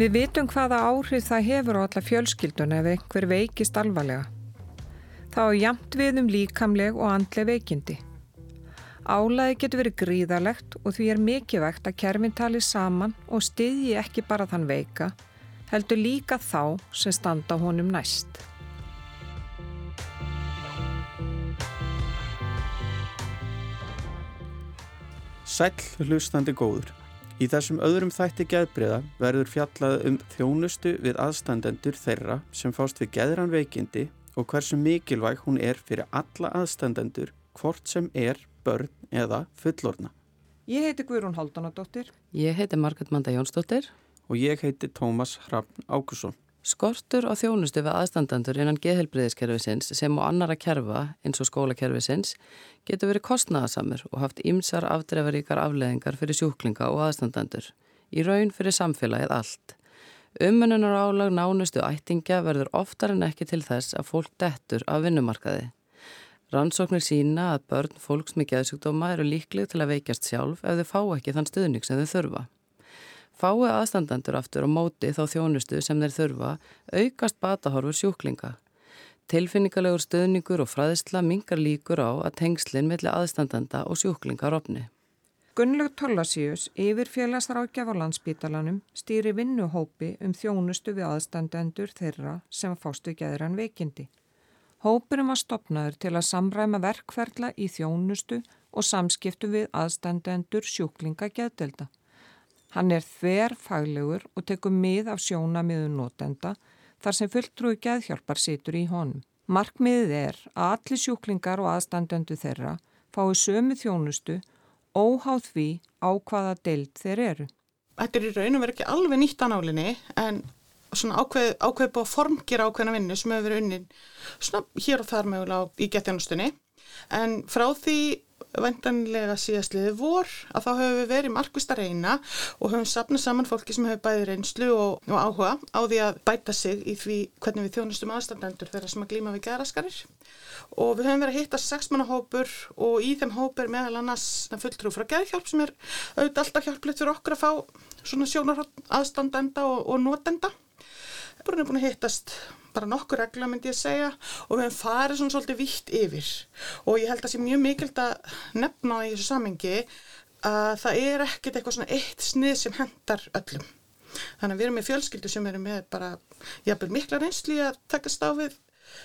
Við vitum hvaða áhrif það hefur á alla fjölskyldun ef einhver veikist alvarlega. Það á jamt við um líkamleg og andleg veikindi. Álæði getur verið gríðalegt og því er mikið vegt að kerfin tali saman og styðji ekki bara þann veika, heldur líka þá sem standa honum næst. Sæl hlustandi góður. Í þessum öðrum þætti geðbriða verður fjallað um þjónustu við aðstandendur þeirra sem fást við geðran veikindi og hversu mikilvæg hún er fyrir alla aðstandendur hvort sem er börn eða fullorna. Ég heiti Guðrún Haldanadóttir. Ég heiti Margret Manda Jónsdóttir. Og ég heiti Tómas Hrafn Ákusson. Skortur á þjónustu við aðstandandur innan geðhelbriðiskerfisins sem og annara kerfa eins og skólakerfisins getur verið kostnaðasamur og haft ymsar afdrefaríkar afleðingar fyrir sjúklinga og aðstandandur, í raun fyrir samfélagið allt. Umönnunar álag nánustu ættingja verður oftar en ekki til þess að fólk dettur af vinnumarkaði. Rannsóknir sína að börn fólks með geðsjúkdóma eru líkleg til að veikjast sjálf ef þau fá ekki þann stuðning sem þau þurfa. Fái aðstandandur aftur á móti þá þjónustu sem þeir þurfa aukast batahorfur sjúklinga. Tilfinningalegur stöðningur og fræðisla mingar líkur á að tengslinn melli aðstandanda og sjúklingar opni. Gunnlaug Tollasíus, yfir félagsrákjaf á landsbítalanum, stýri vinnuhópi um þjónustu við aðstandendur þeirra sem fástu geðran veikindi. Hópurum var stopnaður til að samræma verkferðla í þjónustu og samskiptu við aðstandendur sjúklinga geðdelda. Hann er þver faglegur og tekur mið af sjónamiðu notenda þar sem fulltrúi geðhjálpar situr í honum. Markmiðið er að allir sjúklingar og aðstandöndu þeirra fái sömu þjónustu óháð því á hvaða deild þeir eru. Þetta er í raun og verið ekki alveg nýtt análinni en svona ákveð, ákveð búið að formgjera ákveðna vinnu sem hefur verið unnin svona hér og þar mögulega í getjanustunni en frá því vendanlega síðastliði vor að þá höfum við verið markvist að reyna og höfum sapnað saman fólki sem hefur bæði reynslu og, og áhuga á því að bæta sig í því hvernig við þjónustum aðstandendur þeirra sem að glíma við geraskarir og við höfum verið að hitta sexmannahópur og í þeim hópur meðal annars fulltrú frá geðhjálp sem er auðvitað alltaf hjálplegt fyrir okkur að fá svona sjónar aðstandenda og, og notenda. Við erum búin að hittast bara nokkur regla myndi ég segja og við hefum farið svona svolítið vitt yfir og ég held að það sé mjög mikild að nefna í þessu samengi að það er ekkert eitthvað svona eitt snið sem hendar öllum. Þannig að við erum með fjölskyldu sem erum með bara jafnvel mikla reynsli að takast á við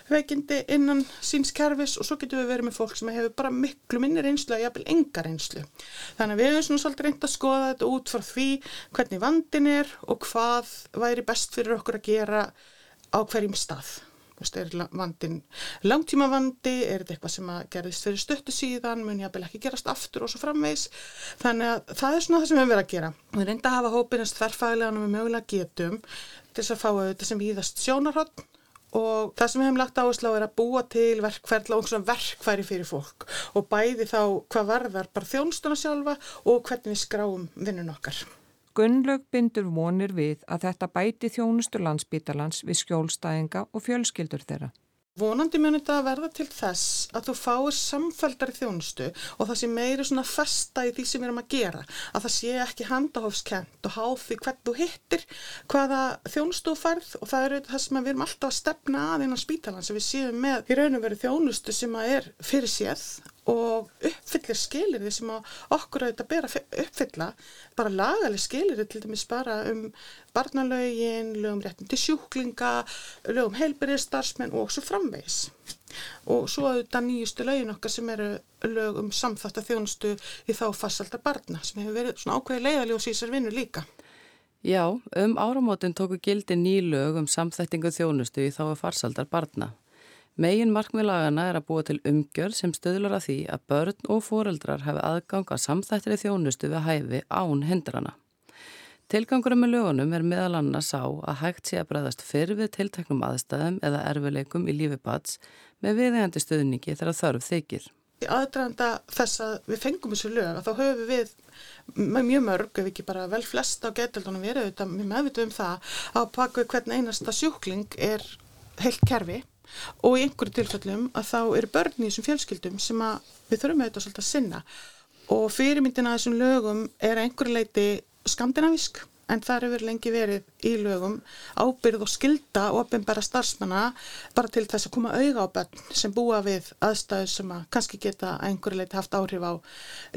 veikindi innan síns kerfis og svo getum við verið með fólk sem hefur bara miklu minni reynslu að jafnvel enga reynslu. Þannig að við hefum svona svolítið reynd að skoða þetta út frá því hvernig vandin er og hvað væri best fyrir okkur að gera á hverjum stað. Er vandin langtíma vandi, er þetta eitthvað sem gerðist fyrir stöttu síðan, mun ég að ekki gerast aftur og svo framvegs. Þannig að það er svona það sem við verið að gera. Við reynda að hafa hópinast þarfæðilega við mögulega getum til þess að fá auðvitað sem víðast sjónarhótt og það sem við hefum lagt áherslu á er að búa til verkferðla og verkfæri fyrir fólk og bæði þá hvað varðar bara þjónstuna sjálfa og hvernig við skráum vinnun okkar. Gunnlaug bindur vonir við að þetta bæti þjónustu landsbítalans við skjólstæðinga og fjölskyldur þeirra. Vonandi muni þetta að verða til þess að þú fáir samfældar í þjónustu og það sé meiri svona festa í því sem við erum að gera. Að það sé ekki handahófskent og háð því hvern þú hittir, hvaða þjónustu þú færð og það eru það sem við erum alltaf að stefna að innan spítalan sem við séum með í raun og veru þjónustu sem að er fyrir séð og uppfyllir skilir því sem okkur auðvitað ber að uppfylla bara lagaleg skilir til dæmis bara um barnalögin, lögum réttin til sjúklinga, lögum heilbyrðistarsmenn og svo framvegs og svo auðvitað nýjustu lögin okkar sem eru lög um samþátt að þjónustu í þá farsaldar barna sem hefur verið svona ákveði leiðaljós í þessar vinnu líka. Já, um áramótin tóku gildi ný lög um samþættingu þjónustu í þá farsaldar barna. Megin markmiðlagana er að búa til umgjörð sem stöðlar að því að börn og foreldrar hafi aðgang að samþættri þjónustu við hæfi án hindrana. Tilgangurum með lögunum er meðal annars á að hægt sé að bregðast fyrir við tilteknum aðstæðum eða erfileikum í lífi bats með viðegandi stöðningi þegar þörf þykir. Í aðdraðanda þess að við fengum þessu lög að þá höfum við mjög mörg, ef ekki bara vel flesta á getildunum verið, við meðvitum um það að baka hvern einasta sjúkling er heilt kerfi og í einhverju tilfellum að þá eru börn í þessum fjölskyldum sem við þurfum auðvitað svolítið að sinna. Og fyrirmyndina að þessum lögum er einhverju leiti skandinavísk en það hefur lengi verið í lögum ábyrð og skilda ofinbæra starfsmanna bara til þess að koma auða á bönn sem búa við aðstæðu sem að kannski geta einhverju leiti haft áhrif á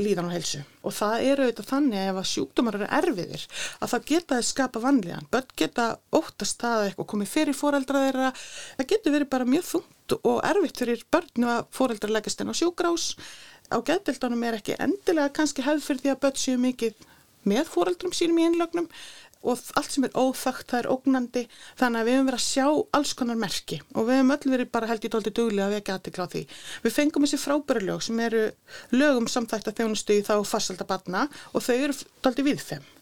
líðan og helsu. Og það eru auðvitað þannig ef að sjúkdómar eru erfiðir að það geta þess skapa vanlíðan. Bönn geta óttast að eitthvað komið fyrir fóreldra þeirra. Það getur verið bara mjög þungt og erfitt fyrir börnu að fóreldra leggast inn á sjúkrás. Á geðdildunum er ekki endilega kannski hefð fyrir því að börn séu mikið með fóreldrum sínum í einlögnum og allt sem er óþögt, það er ógnandi þannig að við höfum verið að sjá alls konar merki og við höfum öll verið bara held í tólti duglega að vekja aðtikla á því. Við fengum þessi frábæri lög sem eru lögum samþægt að þjónustu í þá farsalda batna og þau eru tólti við þeim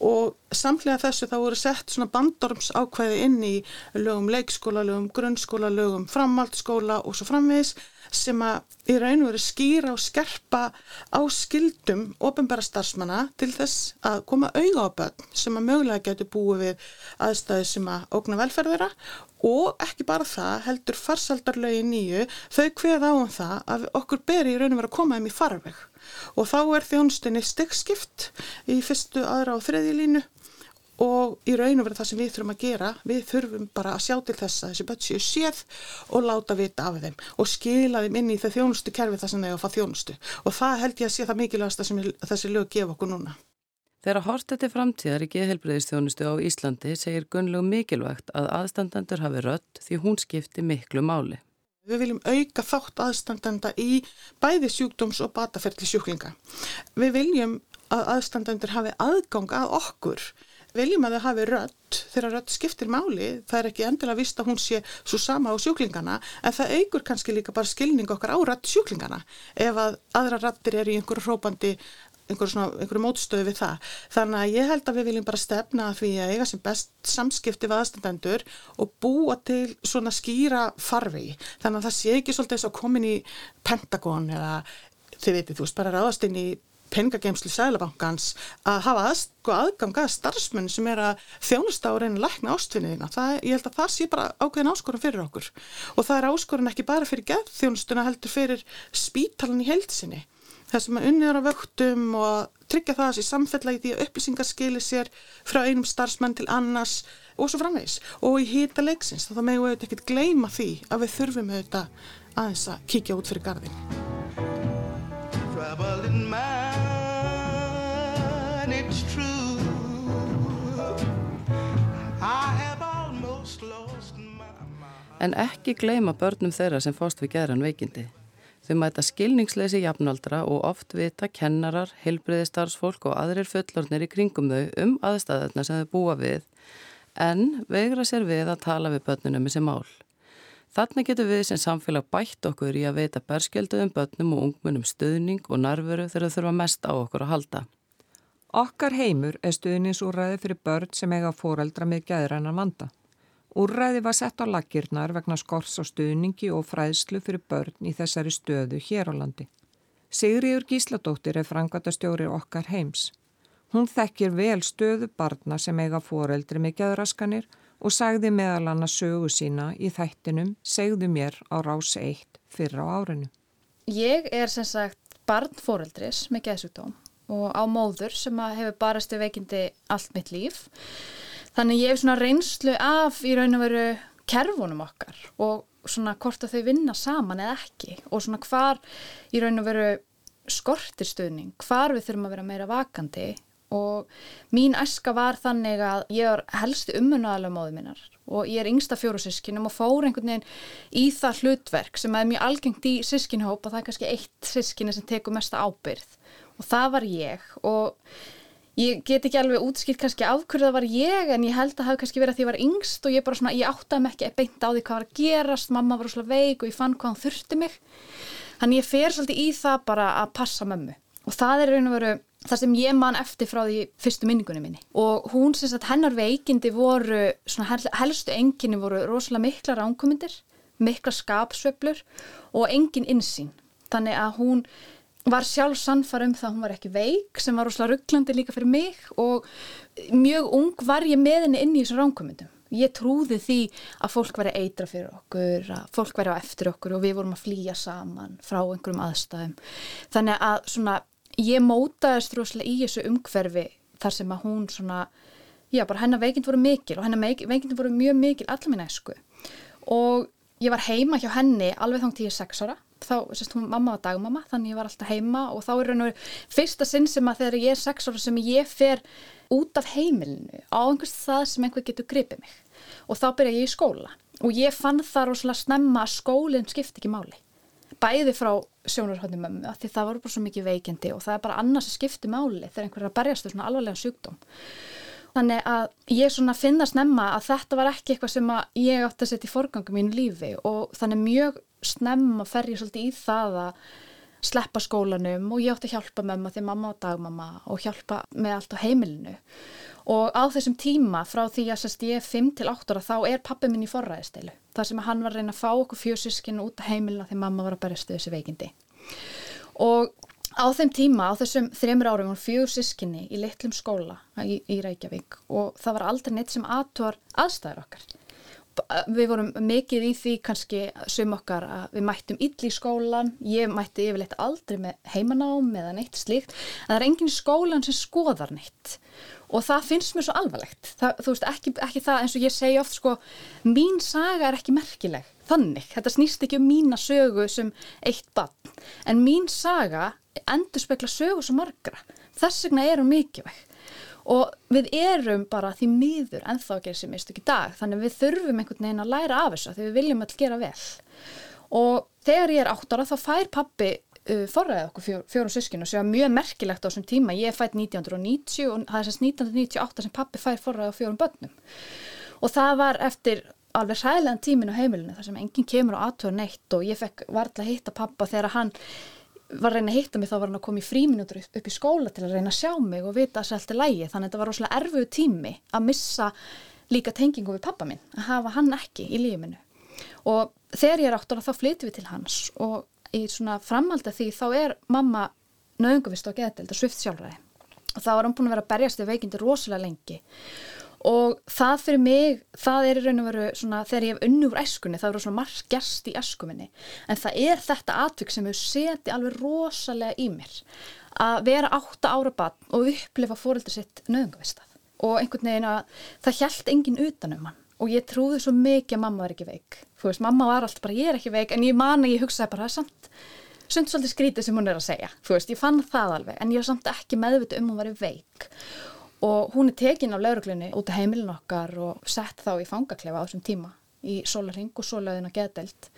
og samlega þessu þá voru sett svona bandorms ákvæði inn í lögum leikskóla, lögum grunnskóla, lögum framhaldsskóla og svo framvegis sem að í raun veru skýra og skerpa á skildum ofinbæra starfsmanna til þess að koma auða á börn sem að mögulega getur búið við aðstæði sem að ógna velferðira og ekki bara það heldur farsaldarlögi nýju þau hveð á um það að okkur beri í raun veru að koma þeim í farveg og þá er þjónustinni stegskipt í fyrstu, aðra og þriði línu og í raun og verið það sem við þurfum að gera, við þurfum bara að sjá til þess að þessi börn séu séð og láta vita af þeim og skila þeim inn í það þjónustu kerfi þar sem þeir að fá þjónustu og það held ég að sé það mikilvægast sem þessi lög gefa okkur núna. Þegar hortið til framtíðar í geðhelbreyðistjónustu á Íslandi segir Gunnlegu mikilvægt að aðstandandur hafi rött því hún skipti miklu máli. Við viljum auka þátt aðstandanda í bæði sjúkdóms og bataferðli sjúklinga. Við viljum að aðstandandur hafi aðgang að okkur. Við viljum að þau hafi rött þegar rött skiptir máli. Það er ekki endilega vist að hún sé svo sama á sjúklingana en það aukur kannski líka bara skilning okkar á rött sjúklingana. Ef að aðra rattir er í einhverju hrópandi einhverju, mótstöðu við það. Þannig að ég held að við viljum bara stefna að því að eiga sem best samskipti við aðstandendur og búa til svona skýra farfi. Þannig að það sé ekki svolítið eins og komin í Pentagon eða þið veitir, þú veist, bara ráðast inn í pengageimslu sælabankans að hafa að, sko, aðganga starfsmenn sem er að þjónusta á reyna lækna ástfinniðina. Ég held að það sé bara ákveðin áskorun fyrir okkur og það er áskorun ekki bara fyrir geðþjónustuna heldur fyrir spítalan í heilsinni það sem að unnið er á vöktum og tryggja það að þessi samfellagi því að upplýsingar skilir sér frá einum starfsmann til annars og svo framvegs og í hýta leiksins þá meðum við ekkert gleyma því að við þurfum auðvitað aðeins að kíkja út fyrir gardin En ekki gleyma börnum þeirra sem fóst við geran veikindi Þau mæta skilningsleysi jafnaldra og oft vita kennarar, heilbreyðistarfsfólk og aðrir fullornir í kringum þau um aðstæðarna sem þau búa við en veigra sér við að tala við börnunum þessi mál. Þannig getur við sem samfélag bætt okkur í að veita berskjölduðum börnum og ungmunum stuðning og narfuru þegar þau þurfa mest á okkur að halda. Okkar heimur er stuðningsúræði fyrir börn sem eiga fóreldra með gæðrænan vanda. Úrræði var sett á lakirnar vegna skors á stuðningi og fræðslu fyrir börn í þessari stöðu hér á landi. Sigriður Gísladóttir er frangvatastjóri okkar heims. Hún þekkir vel stöðu barna sem eiga foreldri með gæðraskanir og sagði meðal annars sögu sína í þættinum segðu mér á rás 1 fyrra á árinu. Ég er sem sagt barn foreldris með gæðsugdóm og á móður sem hefur barastu veikindi allt mitt líf Þannig ég hef svona reynslu af í raun og veru kerfunum okkar og svona hvort að þau vinna saman eða ekki og svona hvar í raun og veru skortir stuðning, hvar við þurfum að vera meira vakandi. Og mín æska var þannig að ég er helsti ummunaðalega móðu minnar og ég er yngsta fjórusískinum og fór einhvern veginn í það hlutverk sem er mjög algengt í sískinhóp og það er kannski eitt sískinni sem tekur mesta ábyrð og það var ég og Ég get ekki alveg útskilt kannski af hverju það var ég en ég held að það hafi kannski verið að því að ég var yngst og ég bara svona, ég áttaði mig ekki beint á því hvað var að gerast, mamma var svona veik og ég fann hvað hann þurfti mig. Þannig ég fer svolítið í það bara að passa mömmu og það er raun og veru það sem ég man eftir frá því fyrstu minningunni minni og hún syns að hennar veikindi voru, svona helstu enginni voru rosalega mikla ránkomindir, mikla skapsveplur og engin insýn. Þannig að hún var sjálf sannfara um það að hún var ekki veik sem var rosalega rugglandi líka fyrir mig og mjög ung var ég með henni inn í þessu ránkumundum. Ég trúði því að fólk væri eitra fyrir okkur, að fólk væri á eftir okkur og við vorum að flýja saman frá einhverjum aðstæðum. Þannig að svona, ég mótaðist rosalega í þessu umhverfi þar sem að hún svona já, bara hennar veikind voru mikil og hennar veikind voru mjög mikil allar mín æsku og ég var heima hjá henni alveg þá til ég er sex ára þá, sérst hún mamma var dagmamma þannig ég var alltaf heima og þá er raun og verið fyrsta sinn sem að þegar ég er sex ára sem ég fer út af heimilinu á einhvers það sem einhver getur gripið mig. Og þá byrja ég í skóla og ég fann það rosalega snemma að skólinn skipti ekki máli. Bæði frá sjónarhóndum mömmu að því það voru bara svo mikið veikendi og það er bara annars að skipti máli þegar einhver er að berjast þau svona alvarlega sjúkdóm. Þannig að ég svona finnast nefna að þetta var ekki eitthvað sem ég átti að setja í forgangum mínu lífi og þannig mjög snemma fer ég svolítið í það að sleppa skólanum og ég átti að hjálpa mamma því mamma og dagmamma og hjálpa með allt á heimilinu. Og á þessum tíma frá því að sérst, ég er 5 til 8 ára þá er pappi minn í forræðisteilu þar sem hann var að reyna að fá okkur fjósískinu út á heimilinu því mamma var að berjastu þessi veikindi. Og á þeim tíma, á þessum þreymur árum var fjósískinni í litlum skóla í, í Reykjavík og það var aldrei neitt sem aðtúar aðstæður okkar við vorum mikið í því kannski sum okkar að við mættum ill í skólan, ég mætti yfirleitt aldrei með heimanám eða neitt slíkt. En það er enginn í skólan sem skoðar neitt. Og það finnst mér svo alvarlegt. Það, þú veist ekki, ekki það eins og ég segi oft sko, mín saga er ekki merkileg. Þannig, þetta snýst ekki um mína sögu sem eitt bann en mín saga endur spekla sögu sem margra, þess vegna er hún mikilvæg og við erum bara því miður ennþá að gera sem mist ekki dag. Þannig við þurfum einhvern veginn að læra af þessu því við viljum alltaf gera vel. Og þegar ég er átt ára þá fær pappi uh, forræðið okkur fjó, fjórum sískinu sem var mjög merkilegt á þessum tíma. Ég er fætt 1990 og það er sérst 1998 sem pappi fær forræðið á fjórum börnum. Og það var eftir alveg hræðilegan tímin á heimilinu þar sem enginn kemur á aðtöður neitt og ég fekk varðla að hitta pappa þegar hann var að reyna að hitta mig þá var hann að koma í fríminútur upp í skóla til að reyna að sjá mig og vita að það er alltaf lægi þannig að þetta var rosalega erfuð tími að missa líka tengingu við pappa minn að hafa hann ekki í lífinu og þegar ég er áttur þá flyttum við til hans og í svona framhaldi því þá er mamma nöðunguvist á geðdelt og svift sjálfræði. Og þá var hann búin að vera að berjast í veikindi rosalega lengi og það fyrir mig, það er í raun og veru svona þegar ég hef unni úr eskunni það eru svona margt gerst í eskuminni en það er þetta atvik sem hefur setið alveg rosalega í mér. Að vera átta ára bann og upplifa fóröldur sitt nöðungavistað og einhvern veginn að það hjælt enginn utanum hann. Og ég trúði svo mikið að mamma var ekki veik. Þú veist, mamma var alltaf bara ég er ekki veik. En ég man að ég hugsaði bara það er samt sund svolítið skrítið sem hún er að segja. Þú veist, ég fann það alveg. En ég var samt ekki meðvitu um hún var veik og hún er tekin af lauruglunni út af heimilin okkar og sett þá í fangaklefa á þessum tíma í solaring og solaðin að geðdelt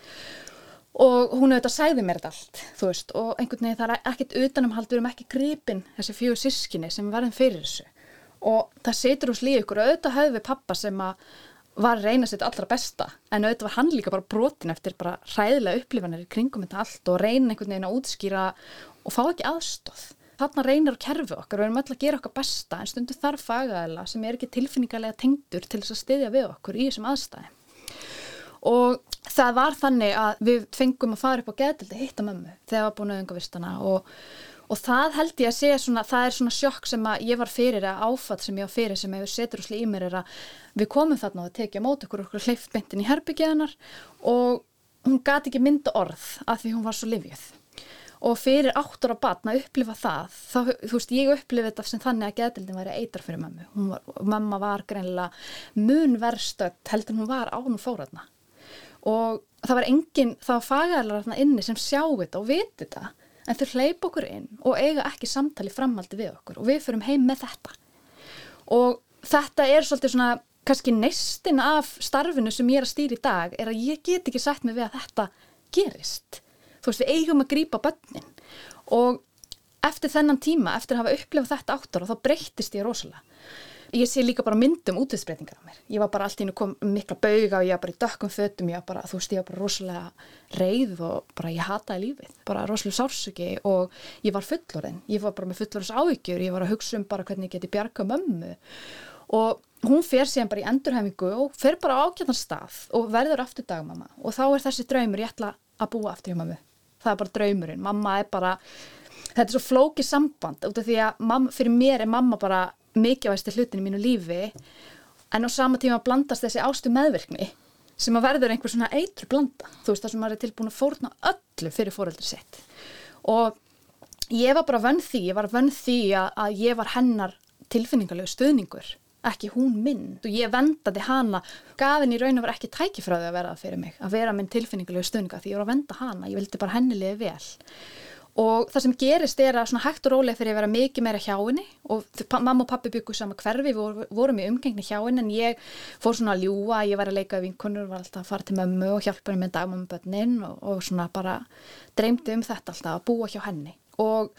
og hún auðvitað sæði mér þetta allt þú veist og einhvern veginn það er ekkert utanumhald við erum ekki gripin þessi fjögur sískinni sem verðum fyrir þessu. Og það setur úr slíð ykkur. Auðvitað höfðu við pappa sem að var reyna sér allra besta en auðvitað var hann líka bara brotin eftir bara ræðilega upplifanir í kringum þetta allt og reyna einhvern veginn að útskýra og fá ekki aðstóð þarna reynir að kerfi okkar og við erum öll að gera okkar besta en stundu þarf fagaðila sem er ekki tilfinningarlega tengdur til þess að styðja við okkur í þessum aðstæði og það var þannig að við fengum að fara upp á geðdildi hitta mömmu þegar var búin auðvitað og, og það held ég að segja svona, það er svona sjokk sem að ég var fyrir að áfatt sem ég var fyrir sem hefur setur úr slí í mér er að við komum þarna og það tekja mót okkur okkur hleyft beintin í herbyggjaðanar og hún gati ekki mynda orð af því hún var svo livjöð og fyrir áttur á batna að upplifa það þá, þú veist, ég upplifi þetta sem þannig að geðdildin væri eitar fyrir mammu var, mamma var greinlega munverstött heldur hún var ánum fóraðna og það var enginn, var fagælar inni sem sjá þetta og viti þetta. En þau hleyp okkur inn og eiga ekki samtali framaldi við okkur og við fyrum heim með þetta. Og þetta er svolítið svona kannski neistin af starfinu sem ég er að stýra í dag er að ég get ekki sagt mig við að þetta gerist þú veist við eigum að grýpa bönnin og eftir þennan tíma, eftir að hafa upplefað þetta áttur og þá breyttist ég rosalega. Ég sé líka bara myndum útviðsbreytingar á mér. Ég var bara alltaf inn og kom mikla bauga og ég var bara í dökkum fötum, ég var bara, þú veist, ég var bara rosalega reyð og bara ég hataði lífið. Bara rosalega sársöki og ég var fullorinn, ég var bara með fullorins áhyggjur. Ég var að hugsa um bara hvernig ég geti bjarga mömmu. Og hún fer síðan bara í endurhefingu og fer bara ákjöndan stað og verður aftur dagmamma. Og þá er þessi draumur ég ætla að búa aftur hjá mömmu það er bara draumurinn, mamma er bara þetta er svo flókið samband út af því að mamma, fyrir mér er mamma bara mikilvægstu hlutin í mínu lífi en á sama tíma blandast þessi ástu meðvirkni sem að verður einhver svona eitru blanda, þú veist það sem maður er tilbúin að fórna öllu fyrir fóreldri sitt. Og ég var bara vönn því, ég var vönn því að, að ég var hennar tilfinningarlegu stuðningur ekki hún minn. Og ég vendaði hana. Gafin í raun og var ekki tækifræði að vera það fyrir mig að vera minn tilfinningulegu stunga því ég var að venda hana, ég vildi bara hennilega vel. Og það sem gerist er að hægt og rólega fyrir að vera mikið meira hjá henni og mamma og pappi byggur sama hverfi við vorum, í umgengni hjá henni en ég fór svona að ljúa, ég var að leika vinkunur var alltaf að fara til mömmu og hjálpa henni með dagmömmubötnin og, og svona bara dreymdi um þetta alltaf að búa hjá henni. Og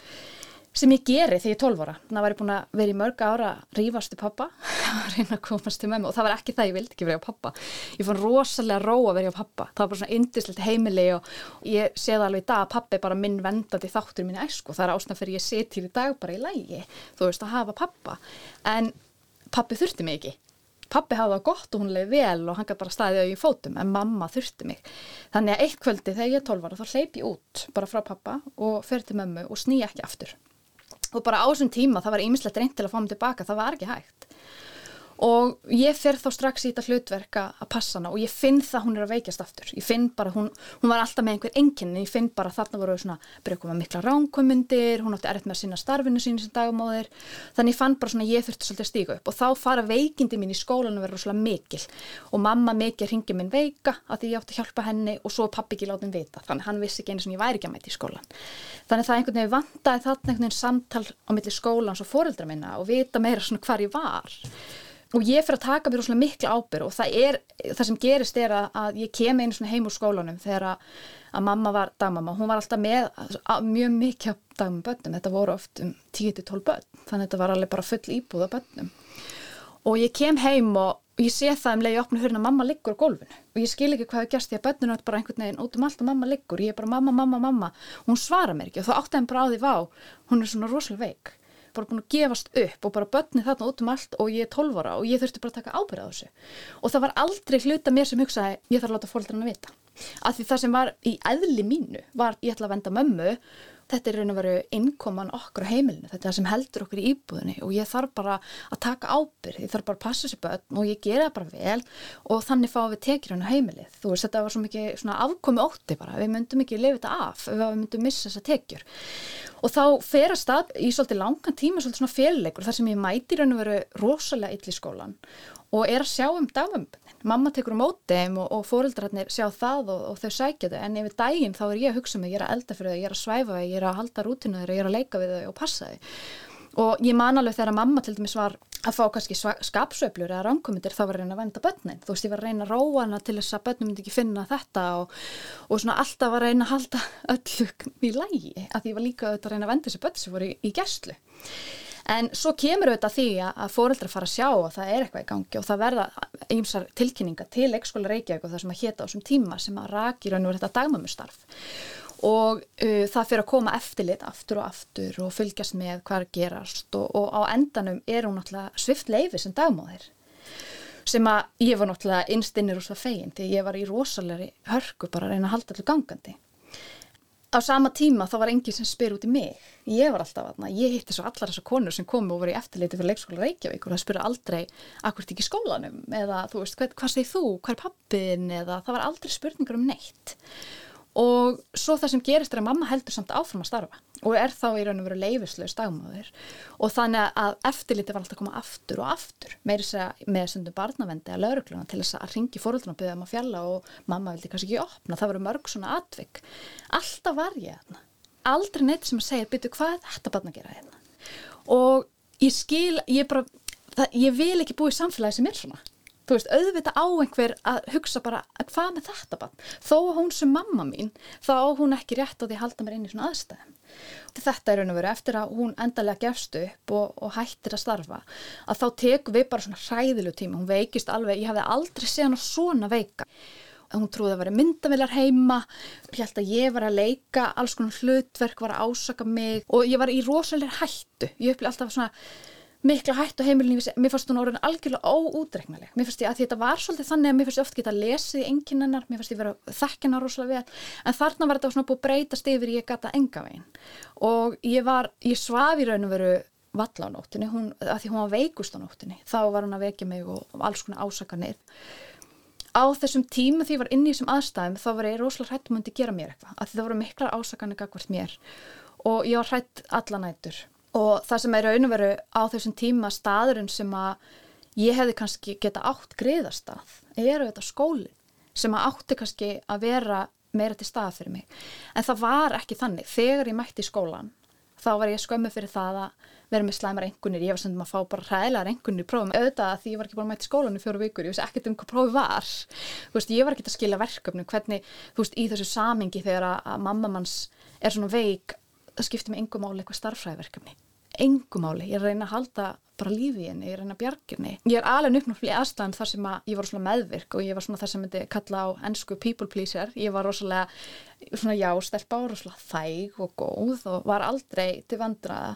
sem ég geri þegar ég er 12 ára. Þannig að var ég búin að vera í mörg ára rífast til pappa að reyna að komast til mömmu. Og það var ekki það ég vildi ekki vera á pappa ég fann rosalega ró að vera á pappa það var bara svona indislegt heimili og ég sé það alveg í dag að pappi er bara minn vendandi þáttur mín æsku. Og það er ásnað fyrir ég set hér í dag bara í lægi þú veist að hafa pappa en pappi þurfti mig ekki. Pappi hafa það gott og hún leiði vel og hann gæti bara staðið á í fótum en mamma þurfti mig. Þannig að eitt kvöldi þegar ég er 12 ára þá hleyp ég út bara frá pappa og fer til mömmu og sný ekki aftur og bara á þessum tíma það var ýmislegt reynd til að fá mig tilbaka, það var ekki hægt og ég fer þá strax í þetta hlutverka að passa hana og ég finn það hún er að veikjast aftur. Ég finn bara, hún, hún var alltaf með einhver enginni, ég finn bara þarna voru svona byrjuð með mikla ránkomundir, hún átti erfitt með að sinna starfinu sín sem dagumóðir þannig ég fann bara svona ég þurfti svolítið að stíka upp. Og þá fara veikindi mín í skólanum verður svona mikil. Og mamma mikið ringi minn veika að ég átti að hjálpa henni og svo pappi ekki láti henni vita. Þannig hann vissi ekki einu sem ég væri ekki að mæta í skólan þannig það einhvern veginn vandaði þarna einhvern veginn samtal á milli skólans og foreldra minna og vita meira svona hvar ég var og ég fyrir að taka mér svona miklu ábyrg og það er, það sem gerist er að, að ég kem einu svona heim úr skólanum þegar að, að mamma var dagmamma, hún var alltaf með að, mjög mikið dagmabönnum, þetta voru oft um 10-12 bönn, þannig að þetta var alveg bara full íbúða bönnum og ég kem heim og ég sé það um leiði opna hurna að mamma liggur á gólfinu. Og ég skil ekki hvað er gerst því að bönnuna er bara einhvern veginn út um allt og mamma liggur, ég er bara mamma, mamma, mamma. Hún svara mér ekki og þá átti henn bara á því vá, hún er svona rosalega veik bara búin að gefast upp og bara börni þarna út um allt og ég er 12 ára og ég þurfti bara að taka ábyrða á þessu. Og það var aldrei hluta mér sem hugsaði ég þarf að láta fólkdrarna vita. Af því það sem var í eðli mínu var ég ætla að venda mömmu þetta er raun og veru innkoman okkur á heimilinu, þetta er það sem heldur okkur í íbúðinni og ég þarf bara að taka ábyrð, ég þarf bara að passa sér börn og ég gera það bara vel og þannig fáum við tekið hann á heimilið. Þú veist, þetta var svo mikið svona afkomi ótti bara, við myndum ekki lifa þetta af. Við myndum missa þessa tekjur. Og þá fer að stað í svolítið langan tíma svolítið svona féluleikur þar sem ég mæti raun og veru rosalega ill í skólan og er að sjá um dagvömbin. Mamma tekur um óteim og, og fóreldrarnir sjá það og, og þau sækja þau en yfir daginn þá er ég að hugsa mig, ég er að elda fyrir þau, ég er að svæfa þau, ég er að halda rútinu þau, ég er að leika við þau og passa þau. Og ég man alveg þegar mamma til dæmis var að fá kannski skapsöflur eða ránkomindir þá var reyna að venda börnin. Þú veist ég var að reyna að róa hana til þess að börnum myndi ekki finna þetta og, og svona alltaf var að reyna að halda öllu í lægi að ég var líka að reyna að venda þessi börn sem voru í, í gæslu. En svo kemur auðvitað því að fóreldrar fara að sjá að það er eitthvað í gangi og það verða ýmsar tilkynninga til leikskóla Reykjavík og það sem að hétta á þessum tíma sem að raki raun og verið þetta dagmamustarf og uh, það fyrir að koma eftirlit aftur og aftur og fylgjast með hvað gerast og, og á endanum er hún náttúrulega svift leifi sem dagmáðir sem að ég var náttúrulega innstinnir og svo fegin því ég var í rosalegri hörku bara að reyna að halda allir gangandi á sama tíma þá var enginn sem spyr út í mig. Ég var alltaf aðna, ég hitti svo allar þessar konur sem komu og voru í eftirleiti fyrir leikskóla Reykjavík og það spyrja aldrei akkurat ekki skólanum? Eða þú veist, hvað, hvað segir þú, hvað er pappin eða það var aldrei spurningar um neitt og svo það sem gerist er að mamma heldur samt áfram að starfa og er þá í raun og veru leifisleus dagmáður og þannig að eftirliti var alltaf að koma aftur og aftur með sundum barnavendi að laurugluna til þess að ringi fóröldunum og byggja um að fjalla og mamma vildi kannski ekki opna, það voru mörg svona atvik. Alltaf var ég aðna aldrei neitt sem að segja, byrju hvað þetta barna gera hérna? Og ég skil, ég bara það, ég vil ekki búa í samfélagi sem er svona þú veist, auðvitað á einhver að hugsa bara, hvað með þetta bann þó hún sem mamma mín, þá á hún ekki rétt á því að halda mér inn í svona aðstæðum. Þetta er raun og veru eftir að hún endarlega gefst upp og, og hættir að starfa að þá tekum við bara svona hræðilu tíma, hún veikist alveg, ég hafði aldrei séð hann svona veika. Hún trúði að vera myndavillar heima ég held að ég var að leika alls konar hlutverk, var að ásaka mig og ég var í rosalega hættu. Ég upplega alltaf svona mikla hætt á heimilinu, mér fannst hún orðin algjörlega óútreiknaleg, mér fannst ég að þetta var svolítið þannig að mér fannst ég oft geta lesa í enginennar, mér fannst ég vera þekkina rosalega vel, en þarna var þetta svona búið breytast yfir ég gata enga veginn. Og ég var, ég svaf í raun og veru valla á nóttinni, hún, að því hún var veikust á nóttinni, þá var hún að vekja mig og, og alls konar ásakanir. Á þessum tíma því ég var inn í þessum aðstæðum þá var ég rosalega hrætt um að gera mér eitthvað, að það voru miklar ásakanir og ég var hrætt allanætur og það sem er raun og veru á þessum tíma staðurinn sem að ég hefði kannski geta átt greiðastað eru þetta skóli sem að átti kannski að vera meira til staða fyrir mig. En það var ekki þannig. Þegar ég mætti í skólan þá var ég skömmu fyrir það að vera með slæmar engunir, ég var sem að fá bara ræðilegar engunir í prófum, auðvitað því ég var ekki bara mætti í skólan í fjóru vikur, ég vissi ekkert um hvað prófi var. Þú veist, ég var ekki að skilja verkefni hvernig, þú veist, í þessu samingi þegar að, að mamma manns er svona veik það skiptir mig engum máli eitthvað starfræðverkefni engum máli, ég reyna að halda bara lífi henni, ég reyna bjarginni. Ég er alveg í aðstæðan þar sem að ég var svona meðvirk og ég var svona það sem myndi kalla á ennsku people pleaser. Ég var rosalega svona já, stelpa og rosalega þæg og góð og var aldrei til vandraða.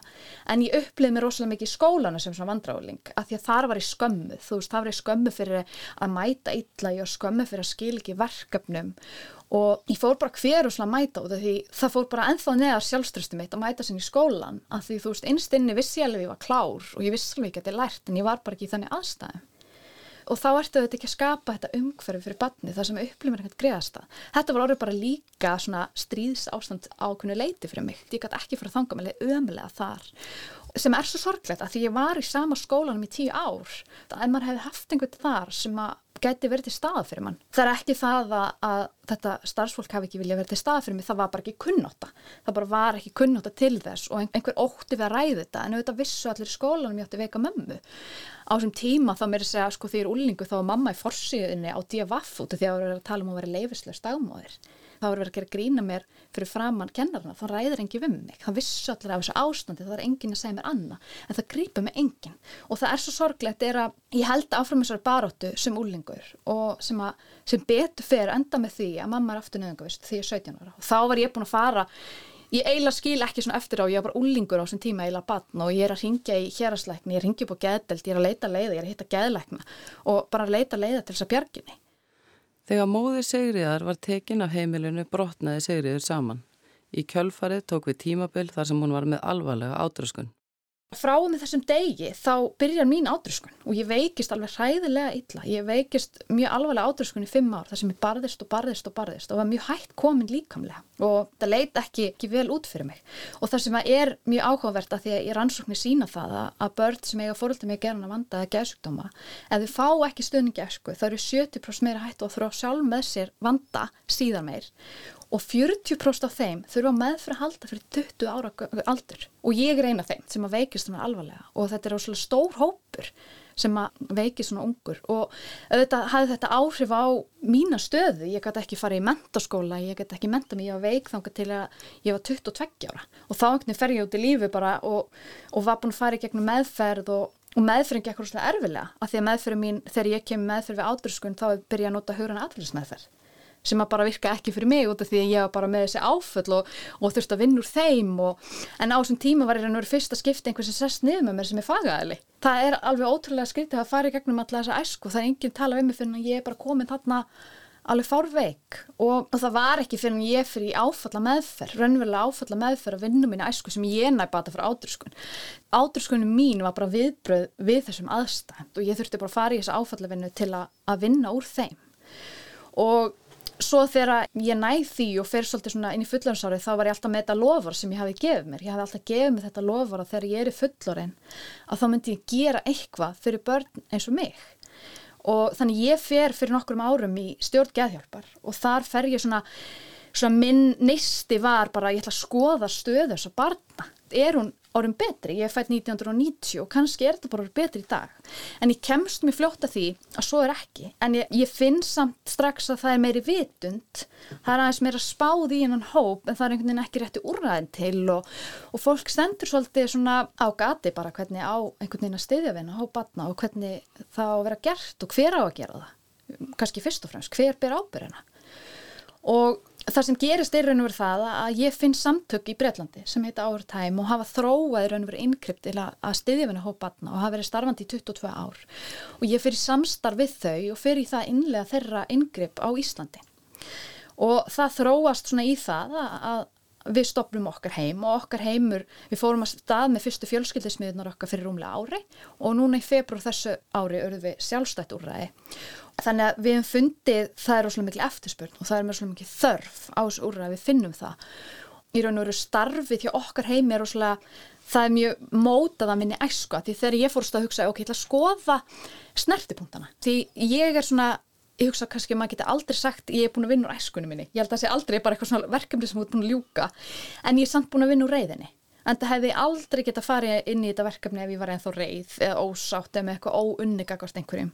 En ég upplifði mér rosalega mikið í skólanu sem svona vandráling að því að þar var ég skömmu, þú veist, þar var ég skömmu fyrir að mæta illa, ég var skömmu fyrir að skil ekki verkefnum og ég fór bara hver og svona að mæta út af því það fór bara ennþá neðar sjálfströstu mitt að mæta sinni í skólan að því þú veist, einstinni vissi ég alveg ég var klár og ég vissi alveg ekki að ég lært en ég var bara ekki í þannig aðstæðum. Og þá ertu þetta ekki að skapa þetta umhverfi fyrir barni það sem upplýmur ekkert greiðast það þetta var orðið bara líka svona stríðs ástand ákunni leiti fyrir mig. Ég gæti ekki fyrir að þanga með ömulega þar. Sem er svo sorglegt að því ég var í sama skólanum í tíu ár að maður hefði haft einhvern þar sem að geti verið til stað fyrir mann. Það er ekki það að, að þetta starfsfólk hafi ekki vilja verið til stað fyrir mig, það var bara ekki kunnóta. Það bara var ekki kunnóta til þess og einhver ótti við að ræði þetta en auðvitað vissu allir í skólanum ég átti veika mömmu. Á þessum tíma þá mér segja sko því ég er úlningu þá var mamma í forsiðinni á DFF út af því að það var að tala um að vera leifislega stagmóðir þá er verið að gera grína mér fyrir framann kennarna, þá ræðir engin við mig. Það vissu allir af þessu ástandi, þá er engin að segja mér anna, en það grýpa mig engin og það er svo sorglegt, er að ég held áfram þessari baróttu sem úlingur og sem, að, sem betur fyrir enda með því að mamma er aftur nöðungavist því ég er 17 ára. Og þá var ég búin að fara Ég eiginlega skil ekki svona eftir á, ég var bara úlingur á þessum tíma eiginlega batn og ég er að ringja í hérasleikni, ég ringi upp á geðdelt, ég er að leita leiða, ég er að hitta geðleikna og bara að leita leiða til þess að bjarginni. Þegar móðir Sigriðar var tekin af heimilinu brotnaði Sigriður saman. Í kjölfarið tók við tímabill þar sem hún var með alvarlega átröskun. Frá þessum degi þá byrjar mín átröskun og ég veikist alveg hræðilega illa. Ég veikist mjög alvarlega átröskun í fimm ár þar sem ég barðist og barðist og barðist og var mjög hægt komin líkamlega og það leita ekki, ekki vel út fyrir mig. Og það sem er mjög áhugavert að því að ég rannsóknir sína það að börn sem eiga fóröldum ég gerðan að vanda að geðsugdóma, ef þau fá ekki stöðningi esku þá eru 70% meira hægt og þurfa sjálf með sér vanda síðan meir og 40% af þeim þurfa meðfra að halda fyrir 20 ára aldur. Og ég er eina af þeim sem að veikist svona alvarlega. Og þetta er óslulega stór hópur sem að veikist svona ungur. Og auðvitað hafði þetta áhrif á mína stöðu, ég gæti ekki farið í mentaskóla, ég gæti ekki menta mig, ég var veik þángar til að ég var 22 ára. Og þá ekkert fer ég út í lífi bara og, og var búin að fara í gegnum meðferð og og meðferðin gekk rosalega erfilega af því að meðferðin mín, þegar ég kem meðferð við ádurskunn þá byrja að nota hugran aðfélagsmeðferð sem að bara virka ekki fyrir mig út af því að ég var bara með þessi áföll og, og þurfti að vinna úr þeim og, en á þessum tíma var ég að vera fyrst að skipta einhvers sem sest niður með mér sem er fagaðili. Það er alveg ótrúlega skrítið að fara í gegnum alla þessa æsku, það er enginn tala um mig fyrir að ég er bara komin þarna alveg fárveik og, og það var ekki fyrir að ég fyrir í áfalla meðferð, raunverulega áfalla meðferð að vinna mín æsku sem ég næ bata fyrir átrúskun. Átrúskunum mín var bara viðbröð við þessum aðstænd og ég þurfti bara að fara í þessu áfallavinnu til að, að vinna úr þeim og svo þegar ég næð því og fer svolítið svona inn í fullorðsárið þá var ég alltaf með þetta lofar sem ég hafi gefið mér. Ég hafi alltaf gefið mér þetta lofar að þegar ég er í fullorðin að þá myndi ég gera eitthvað fyrir börn eins og mig. Og þannig ég fer fyrir nokkrum árum í stjórn geðhjálpar og þar fer ég svona, svona minn nisti var bara ég ætla að skoða stöðu þess að barna. Er hún árum betri, ég er fætt 1990 og kannski er þetta bara betri í dag. En ég kemst mér fljótt að því að svo er ekki, en ég, ég finn samt strax að það er meiri vitund. Það er aðeins meira spáð í einan hóp en það er einhvern veginn ekki rétti úrræðin til og, og fólk stendur svolítið svona á gati bara hvernig á einhvern veginn að stiðja við henn og batna og hvernig það á að vera gert og hver á að gera það. Kannski fyrst og fremst, hver ber ábyrjana og það sem gerist er raun og verið það að ég finn samtök í Breitlandi sem heita Overtime og hafa þróað raun og verið innkrypt til að, vinna hópaðna og hafa verið starfandi í 22 ár. Og ég fyrir samstarf við þau og fyrir það innlega þeirra innkrypt á Íslandi. Og það þróast svona í það að við stopnum okkar heim og okkar heimur, við fórum að stað með fyrstu fjölskyldismiðunar okkar fyrir rúmlega ári og núna í februar þessu ári örðum við sjálfstætt úrræði Þannig að við hefum fundið, það er óslulega mikil eftirspurn og það er mjög mikil þörf á þessu úrræði, við finnum það. Í raun og veru starfið hjá okkar heimi er óslulega, það er mjög mótað að minni æsku því þegar ég fórst að hugsa, ok, ég ætla að skoða snertipunktana, því ég er svona ég hugsa kannski að maður geti aldrei sagt ég er búin að vinna úr æskunni minni, ég held að það sé aldrei bara eitthvað svona verkefni sem þú ert búin að ljúka. En ég er samt búin að vinna úr reyðinni en það hefði aldrei geta farið inn í þetta verkefni ef ég var ennþá reyð eða ósátt eða með eitthvað óunnigagast einhverjum.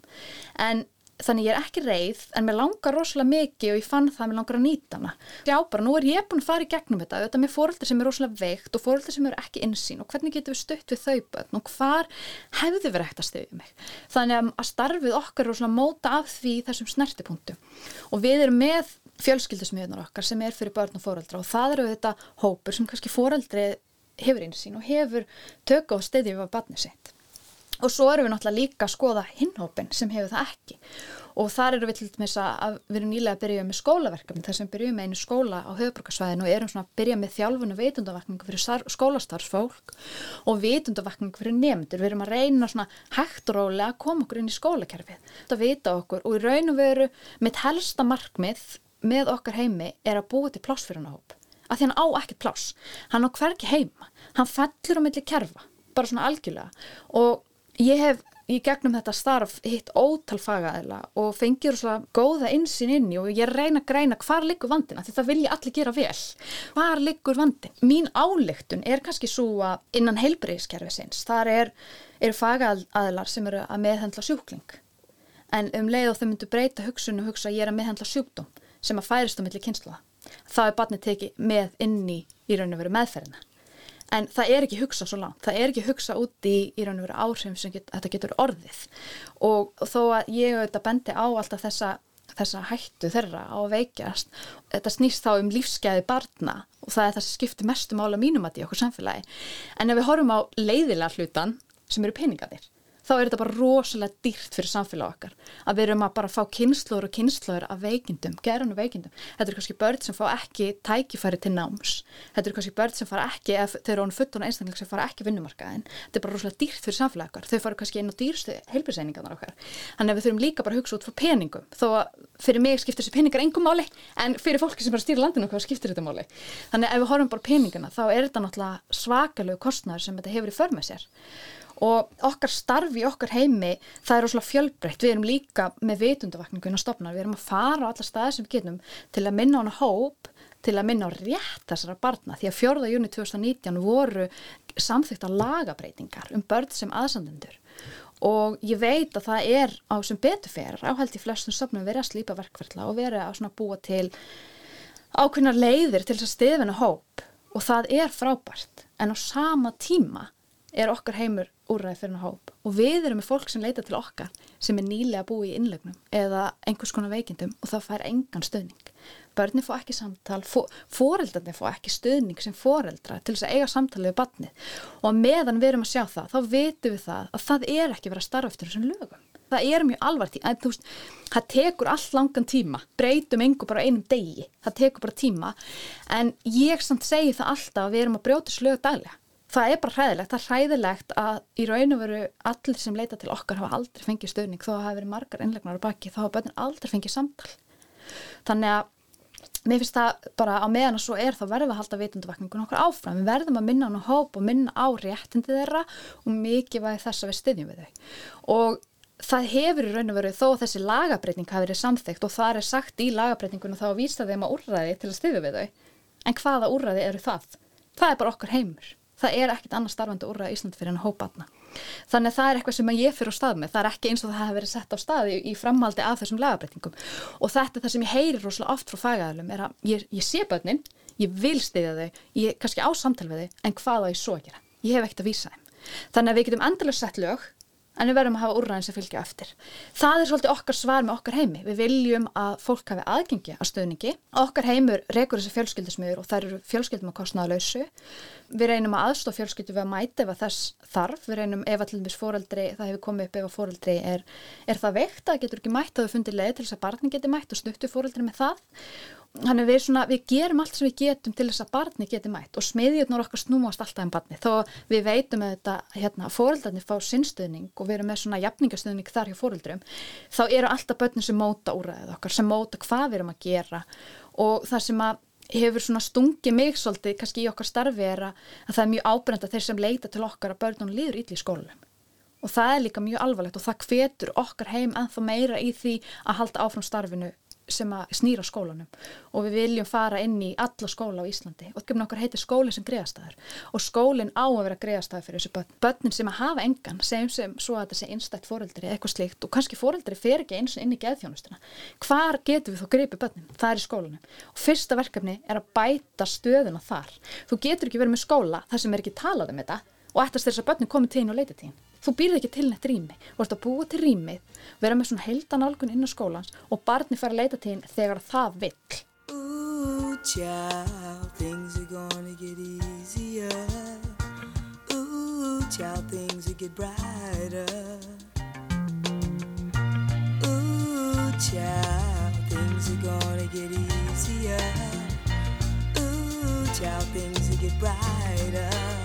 En þannig ég er ekki reið en mér langar rosalega mikið og ég fann það að mér langar að nýta hana. Já bara nú er ég búin að fara í gegnum þetta auðvitað með fóröldir sem er rosalega veikt og fóröldir sem eru ekki insýn og hvernig getur við stutt við þau börn og hvar hefði verið ekkert að stöðja mig? Þannig að starfið okkar er rosalega móta af því þessum snertipunktu og við erum með fjölskyldusmiðunar okkar sem er fyrir börn og fóröldra og það eru þetta hópur sem kannski fóröldri hefur einsýn og hefur og svo erum við náttúrulega líka að skoða hinhópin sem hefur það ekki. Og þar eru við til dæmis að við erum nýlega að byrja með skólaverkefni þar sem byrjum með einu skóla á höfbrukarsvæðinu og erum svona að byrja með þjálfun og vitundavakningu fyrir skólastarfsfólk og vitundavakningu fyrir nefndur við erum að reyna svona hægt og rólega að koma okkur inn í skólakerfið. Þetta vita okkur og í raun og veru mitt helsta markmið með okkar heimi er að búa til pláss fyrir hann að því hann á ekkert pláss. Hann á hverki heima, hann fellur á milli kerfa bara svona algjörlega. Og Ég hef í gegnum þetta starf hitt ótal fagaðila og fengir svona góða insinn inni og ég reyna að greina hvar liggur vandina því það vil ég allir gera vel. Hvar liggur vandin? Mín álegtun er kannski svo að innan heilbreyðiskerfi sinns, þar er, er fagaðilar sem eru að meðhendla sjúkling en um leið og þau myndu breyta hugsun og hugsa að ég er að meðhendla sjúkdóm sem að færist á milli kynsluða. Það er barnið tekið með inni í raun og veru meðferðina en það er ekki hugsa svo langt, það er ekki hugsa úti í, í raun og veru áhrifum sem get, þetta getur orðið. Og þó að ég auðvitað bendi á alltaf þessa, þessa hættu þeirra á að veikjast þetta snýst þá um lífskeiði barna og það er það sem skiptir mestu mála mínum að í okkur samfélagi. En ef við horfum á leiðilega hlutan sem eru peningaðir þá er þetta bara rosalega dýrt fyrir samfélag okkar. Að við erum að bara fá kynnslóður og kynnslóður af veikindum, gerðan og veikindum. Þetta eru kannski börn sem fá ekki tækifæri til náms, þetta eru kannski börn sem fara ekki ef þau eru án fulluna einstaklega sem fara ekki vinnumarkaðin, þetta er bara rosalega dýrt fyrir samfélag okkar, þau fara kannski inn á dýrstu heilbjörnseiningarnar okkar, þannig að við þurfum líka bara að hugsa út frá peningum, þó að fyrir mig skiptir þessi peningar engum máli, en fyrir fólki sem bara stýr landinu okkar skiptir þetta máli. Þannig að ef við horfum bara peningana þá er þetta náttúrulega svakalegu kostnæður sem þetta hefur í för með sér og okkar starfi, okkar heimi það er ósláð fjölbreytt, við erum líka með vitundavakningun og stopnar, við erum að fara á alla staði sem við getum til að minna á hana hóp til að minna á rétt þessara barna. Því að 4. júni 2019 voru samþykta lagabreitingar um börn sem aðsandendur og ég veit að það er á sem beturfer áhælt í flestum stopnum verið að slípa verkverðla og verið að búa til ákveðna leiðir til þess að stefina hóp. Og það er frábært. En á sama tíma er okkar heimur úrræði fyrir hann hóp. Og við erum með fólk sem leita til okkar sem er nýlega búið í innlegnum eða einhvers konar veikindum og það fær engan stöðning. Börni fá ekki samtal, foreldrarni fá ekki stöðning sem foreldra til þess að eiga samtalið við barnið. Og meðan við erum að sjá það þá veitum við það að það er ekki verið að starfa eftir þessum lögum. Það er mjög veist, það tekur all langan tíma, breytum engu bara einum degi, það tekur bara tíma. En ég samt segi það alltaf að við erum að brjóta slögu daglega það er bara hræðilegt, það er hræðilegt að í raun og veru allir sem leita til okkar hafa aldrei fengið stöðning þó að það hafa verið margar innlegnar á baki, þá hafa börnir aldrei fengið samtal. Þannig að mér finnst það bara á meðan og svo er þá verðum við að halda vitundavakningun okkur áfram. Við verðum að minna á hóp og minna á réttindi þeirra og mikið væði þess að við styðjum við þau. Og það hefur í raun og veru þó þessi lagabreiting hafi verið samþygt og það er sagt í lagabreitingunum þá það? Er er ekkit annað starfandi úrra í Íslandi fyrir en hópaðna. Þannig að það er eitthvað sem ég fyrir á stað með, það er ekki eins og það hefur verið sett á staði í framhaldi af þessum lagabreitingum og þetta er það sem ég heyrir rosalega oft frá fægaðalum er að ég, ég sé börnin, ég vil stiðja þau, ég kannski á samtal við þau en hvað á ég svo að gera? Ég hef ekkert að vísa þeim. Þannig að við getum endilega sett lög en við verðum að hafa úrræðin sem fylgja eftir. Það er svolítið okkar svar með okkar heimi. Við viljum að fólk hafi aðgengi að stöðningi. Okkar heimur rekur þessi fjölskyldismiður og það eru fjölskyldum að kostnaða lausu. Við reynum að aðstofa fjölskyldu við að mæta ef að þess þarf. Við reynum ef allir mis fóreldri, það hefur komið upp ef að fóreldri er, er það veikt, það getur ekki mætt að þau fundir leið til þess að barni geti mætt og snuttu fóreldri með það Þannig við, svona, við gerum allt sem við getum til þess að barni geti mætt og smiðjurnar okkar snúast alltaf en barni þó við veitum að þetta hérna, fóreldarnir fá sinnstöðning og við erum með svona jafningastöðning þar hjá fóreldrum þá eru alltaf börnum sem móta úræðið okkar sem móta hvað við erum að gera. Og það sem að hefur svona stungi mig svolítið kannski í okkar starfi er að, að það er mjög ábreynd að þeir sem leita til okkar að börnunum líður ítli í skólanum. Og það er líka mjög alvarlegt og það hvetur okkar heim ennþá meira í því að halda áfram starfinu sem að snýra skólanum. Og við viljum fara inn í alla skóla á Íslandi. Og það okkar heitir skólinn sem greiðastæður og skólinn á að vera greiðastæður fyrir þessu börn. Börnin sem að hafa engan, segjum sem svo að þetta sé einstækt fóreldri eða eitthvað slikt og kannski fóreldri fer ekki eins og inn í geðþjónustuna. Hvar getur við þá greipið börnin? Það er í skólanum. Og fyrsta verkefni er að bæta stöðuna þar. Þú getur ekki verið með skóla þar sem er ekki talað um þetta og ættast þess að börnin komið tíðin og leiti tíðin þú býrð ekki til neitt rými. Þú ert að búa til rýmið vera með svona heildan algun inn á skólans og barni fara að leita til þín þegar það vill. Ooh child things are gonna get easier. Ooh child things will get brighter. Ooh child things are gonna get easier. Ooh child things will get brighter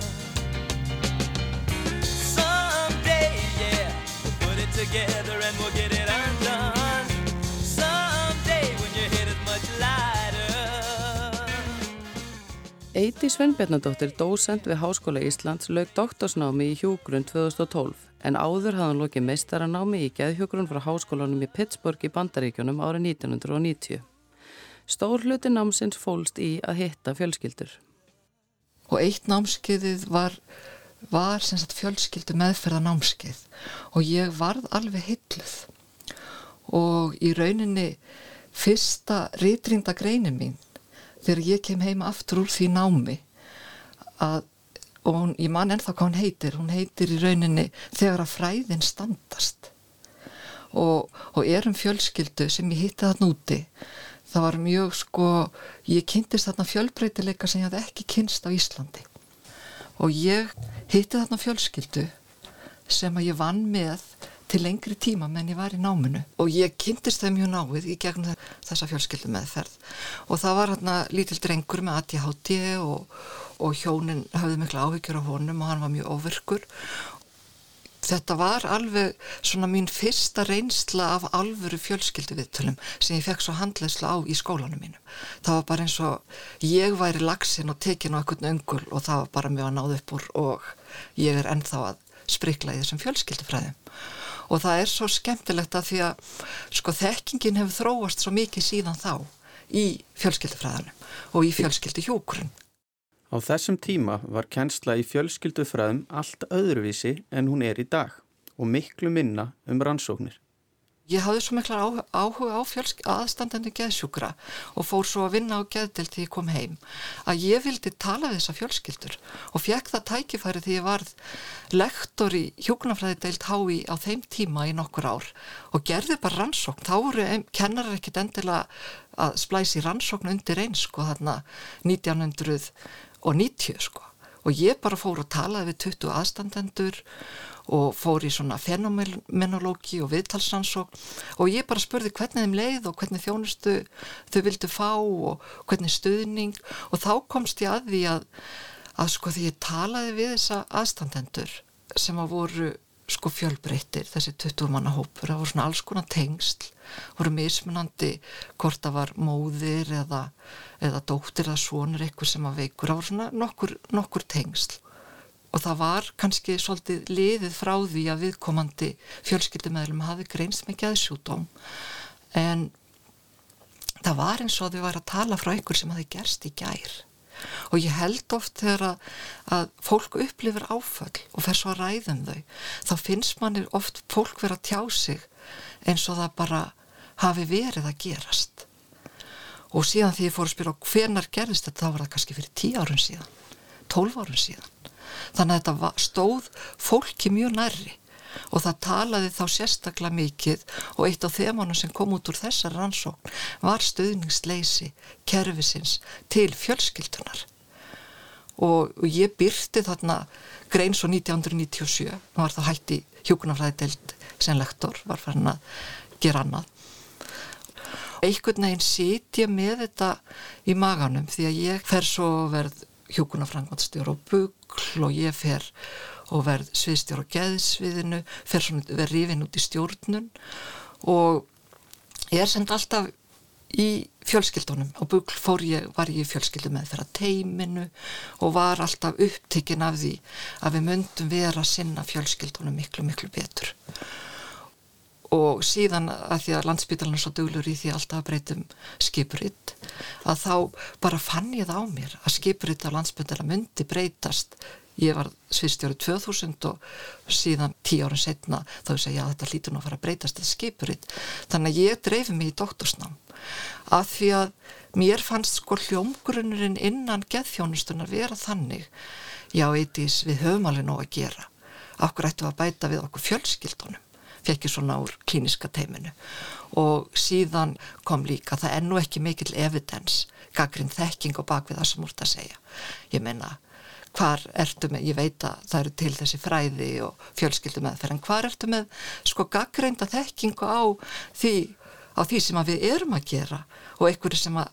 together and we'll get it undone Someday when your head is much lighter Eiti Svenbjörnadóttir, dósend við Háskóla Íslands, lög doktorsnámi í hjúgrunn 2012 en áður hafði hann lokið meistaranámi í geðhjúgrunn frá háskólanum í Pittsburgh í Bandaríkjunum árið 1990. Stór hluti námsins fólst í að hitta fjölskyldur. Og eitt námskeiðið var var sem sagt fjölskyldu meðferða námskeið og ég varð alveg hilluð og í rauninni fyrsta rítrinda greinin mín þegar ég kem heima aftur úr því námi að, og hún, ég man ennþá hvað hún heitir hún heitir í rauninni þegar að fræðin standast. Og, og erum fjölskyldu sem ég hitti það núti það var mjög sko ég kynntist þarna fjölbreytileika sem ég hafði ekki kynst á Íslandi og ég hitti þarna fjölskyldu sem að ég vann með til lengri tíma menn ég var í náminu. Og ég kynntist þeim mjög náið í gegnum þessa fjölskyldu meðferð og það var hérna lítil drengur með ADHD og, og hjónin hafði miklu áhyggjur á honum og hann var mjög ofirkur þetta var alveg svona mín fyrsta reynsla af alvöru fjölskyldu viðtölum sem ég fekk svo handleysla á í skólanum mínu. Það var bara eins og ég væri lagsin og tekin á ekkert öngul og það var bara mjög að náða upp úr og ég er ennþá að sprikla í þessum fjölskyldufræðum. Og það er svo skemmtilegt að því að sko þekkingin hefur þróast svo mikið síðan þá í fjölskyldufræðanum og í fjölskylduhjókurinn. Á þessum tíma var kennsla í fjölskyldufræðum allt öðruvísi en hún er í dag og miklu minna um rannsóknir. Ég hafði svo miklar áhuga á aðstandendu geðsjúkra og fór svo að vinna á geðdelt því ég kom heim að ég vildi tala við þessa fjölskyldur og fekk það tækifæri því ég varð lektor í hjókunarfræðideilt hái á þeim tíma í nokkur ár og gerði bara rannsókn. Þá voru kennarar ekkit endilega að splæsi rannsókn undir eins sko þarna 1900 og 90 sko. Og ég bara fór að tala við 20 aðstandendur og fór í svona fenomenologi og viðtalsansók og ég bara spurði hvernig þeim leið og hvernig þjónustu þau vildu fá og hvernig stuðning. Og þá komst ég að því að, að sko því ég talaði við þessa aðstandendur sem að voru sko fjölbreyttir, þessi 20 manna hópur, það voru svona alls konar tengsl, voru mismunandi hvort það var móðir eða, eða dóttir eða svonur eitthvað sem að veikur, það voru svona nokkur, nokkur tengsl. Og það var kannski svolítið liðið frá því að viðkomandi fjölskyldumæðlum hafi greinst með gæðsjúdóm en það var eins og þau var að tala frá einhver sem hafi gerst í gær og ég held oft þegar að, að fólk upplifir áföll og fer svo að ræðum þau þá finnst manni oft fólk vera að tjá sig eins og það bara hafi verið að gerast. Og síðan því ég fór að spila hvernar gerðist þetta? Þá var það kannski fyrir 10 árun síðan 12 árun síðan. Þannig að þetta stóð fólki mjög nærri og það talaði þá sérstaklega mikið og eitt á þemanum sem kom út úr þessar rannsókn var stöðningsleysi kervisins til fjölskyldunar og, og ég byrti þarna grein svo 1997 og var það hætti hjókunarfræðidelt sem lektor, var farin að gera annað. Einhvern veginn sitja með þetta í maganum því að ég fer svo verð hjókunarfræðingansstjór og bugl og ég fer og verð sviðstjór á geðsviðinu, fer svona verð rifin út í stjórnun og ég er send alltaf í fjölskyldunum. Og bugl fór ég, var ég í fjölskyldu með þeirra teiminu og var alltaf upptikinn af því að við myndum vera að sinna fjölskyldunum miklu, miklu betur. Og síðan að því að landsbytalan er svo duglur í því alltaf að breytum skipuritt að þá bara fann ég það á mér að skipuritt á landsbytalan myndi breytast ég var sviðstjóri 2000 og síðan tíu árið setna þá ég segja að þetta hlýtur nú að fara að breytast þetta skipuritt þannig að ég dreifi mig í doktorsnám. Að því að mér fannst sko hljómgrunnurinn innan geðfjónustunar vera þannig já eitís við höfum alveg nóg að gera. Okkur ættum að bæta við okkur fjölskyldunum? Fekk ég svona úr klíniska teiminu. Og síðan kom líka það er nú ekki mikil evidens gaggrinn þekking og bakvið það sem úr það segja. Ég menna hvar ertu með, ég veit að það eru til þessi fræði og fjölskyldu meðferð en hvar ertu með sko gaggreinda þekkingu á því á því sem við erum að gera og einhverju sem að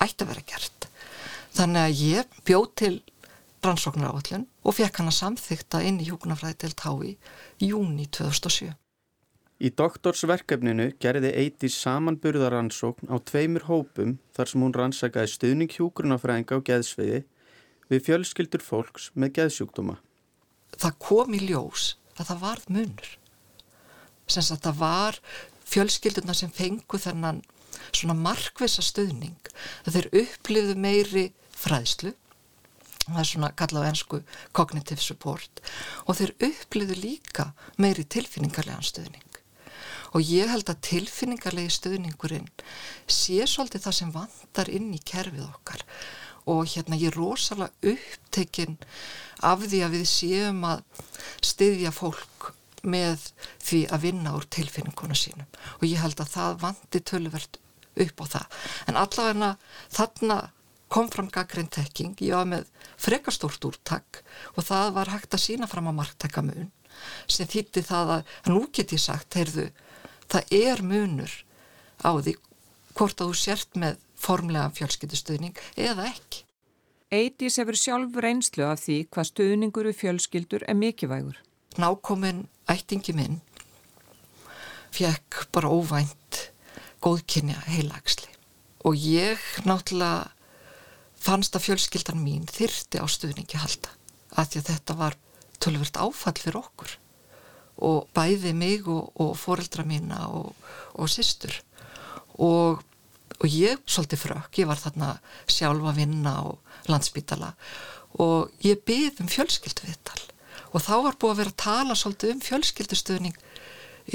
ætti að vera gert. Þannig að ég bjóð til rannsóknar áallun og fekk hann að samþykta inn í hjókunarfræði til Tái júni 2007. Í doktorsverkefninu gerði Eiti samanburðaransókn á tveimur hópum þar sem hún rannsakaði stuðning hjókunarfræðinga á geðsveiði við fjölskyldur fólks með geðsjúkdóma. Það kom í ljós að það varð munur. Sens að það var fjölskylduna sem fengu þennan svona markvisa stöðning þeir upplifðu meiri fræðslu það er svona kallað á ennsku cognitive support og þeir upplifðu líka meiri tilfinningarlegan stöðning og ég held að tilfinningarlegi stöðningurinn sé svolítið það sem vandar inn í kerfið okkar og hérna ég er rosalega upptekinn af því að við séum að styðja fólk með því að vinna úr tilfinninguna sínum. Og ég held að það vandi tölverkt upp á það. En allavega þarna kom fram gaggrind tekking, ég var með frekastórt úrtak og það var hægt að sína fram á marktakamun sem þýtti það að, nú get ég sagt heyrðu, það er munur á því hvort að þú sért með formlega fjölskyldustuðning eða ekki. Eitís hefur sjálf reynslu af því hvað stuðningur við fjölskyldur er mikilvægur. Nákominn ættingi minn fekk bara óvænt góðkynja heilagsli og ég náttúrulega fannst að fjölskyldan mín þyrti á stuðningi halda að því að þetta var tölvört áfall fyrir okkur og bæði mig og, og foreldra mína og, og sýstur og, og ég svolítið frökk, ég var þarna sjálfa vinna og landsbytala og ég byði um fjölskyldu viðtal og þá var búið að vera að tala svolítið um fjölskyldustöðning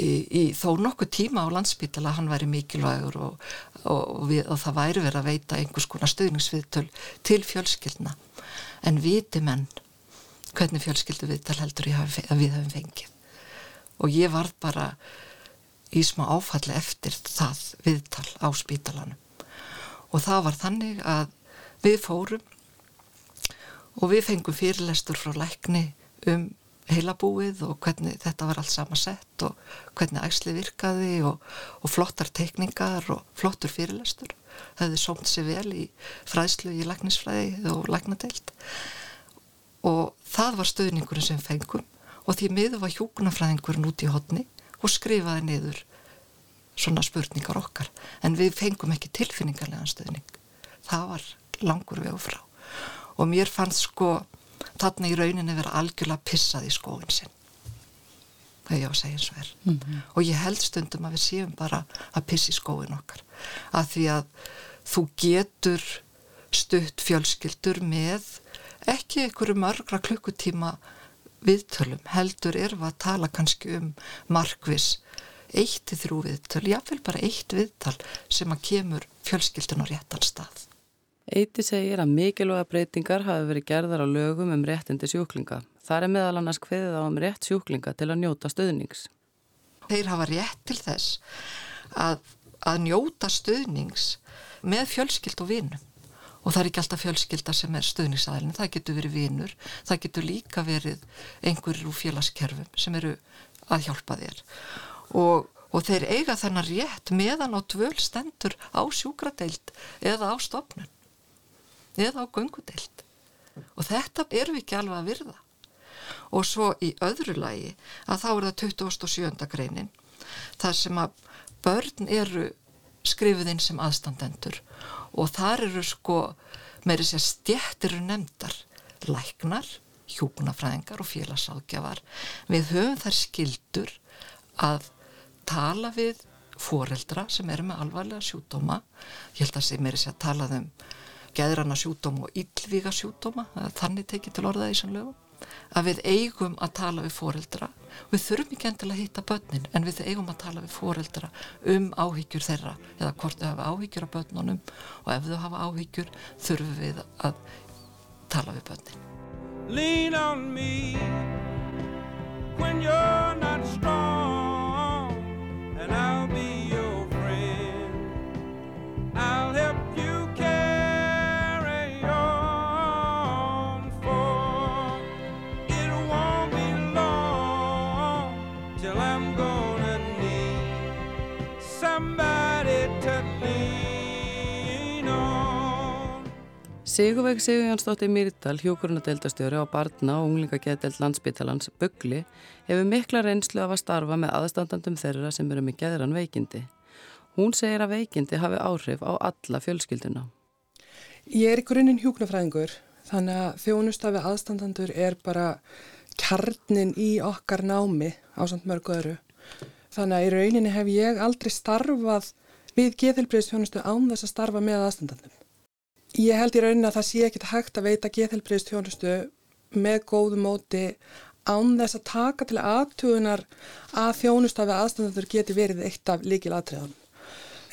í, í þó nokkuð tíma á landsbytala hann væri mikilvægur og, og, við, og það væri verið að veita einhvers konar stöðningsviðtöl til fjölskyldna. En viti menn hvernig fjölskyldu viðtal heldur ég að við hefum fengið. Og ég var bara í smá áfalli eftir það viðtal á spítalanum. Og það var þannig að við fórum og við fengum fyrirlestur frá lækni um heilabúið og hvernig þetta var allt samasett og hvernig æsli virkaði og, og flottar teikningar og flottur fyrirlestur. Það hefði sómt sér vel í fræðslu í læknisfræði og læknadeild. Og það var stöðningurinn sem fengum. Og því miður var hjókunafræðingurinn út í hodni og skrifaði niður svona spurningar okkar en við fengum ekki tilfinningarlegan stöðning. Það var langur vegu frá og mér fannst sko þarna í rauninni vera algjörlega pissað í skóin sinn er ég á að segja eins og er mm -hmm. og ég held stundum að við séum bara að pissi skóin okkar að því að þú getur stutt fjölskyldur með ekki einhverju mörgra klukkutíma viðtölum heldur er að tala kannski um markvis eitt til þrjú viðtöl, jáfnveil bara eitt viðtal sem að kemur fjölskyldun á réttan stað Eiti segir að mikilvæga breytingar hafi verið gerðar á lögum um réttindi sjúklinga. Það er meðal annars hveðið á um rétt sjúklinga til að njóta stöðnings. Þeir hafa rétt til þess að, að njóta stöðnings með fjölskyld og vinum. Og það er ekki alltaf fjölskylda sem er stöðningsaðilin, það getur verið vinur, það getur líka verið einhverjur úr félagskerfum sem eru að hjálpa þér. Og, og þeir eiga þennan rétt meðan á dvöl stendur á sjúkradeild eða á stopnun eða á göngudelt og þetta erum við ekki alveg að virða og svo í öðru lagi að þá er það 27. greinin þar sem að börn eru skrifuð inn sem aðstandendur og þar eru sko meiri sér stjættir eru nefndar. Læknar, hjúkunafræðingar og félagsáðgjafar við höfum þær skildur að tala við foreldra sem eru með alvarlega sjúdóma ég held að það meiri sér að tala um geðrana sjúdóma og yllvíga sjúdóma þannig tekið til orðaði í sannlegu að við eigum að tala við foreldra. Við þurfum ekki endilega að hitta börnin en við eigum að tala við foreldra um áhyggjur þeirra eða hvort þau hafa áhyggjur af börnunum og ef þau hafa áhyggjur þurfum við að tala við börnin. Lean on me when you're not strong Sigurveig Sigurjónsdóttir Myrdal, hjókurunadeildastjóri á barna og unglingageðdelt landsbytalans Bugli hefur mikla reynslu af að starfa með aðstandandum þeirra sem eru með geðran veikindi. Hún segir að veikindi hafi áhrif á alla fjölskylduna. Ég er í grunninn hjúknafræðingur þannig að þjónustafi aðstandandur er bara kjarnin í okkar námi á samt mörgu öðru. Þannig að í rauninni hef ég aldrei starfað við geðhelbriðstjónustu án þess að starfa með aðstandandum. Ég held í rauninni að það sé ekkit hægt að veita geðhelbriðstjónustu með góðu móti án þess að taka til aðtugunar að þjónustafi aðstandandur geti verið eitt af líkil aðtriðan.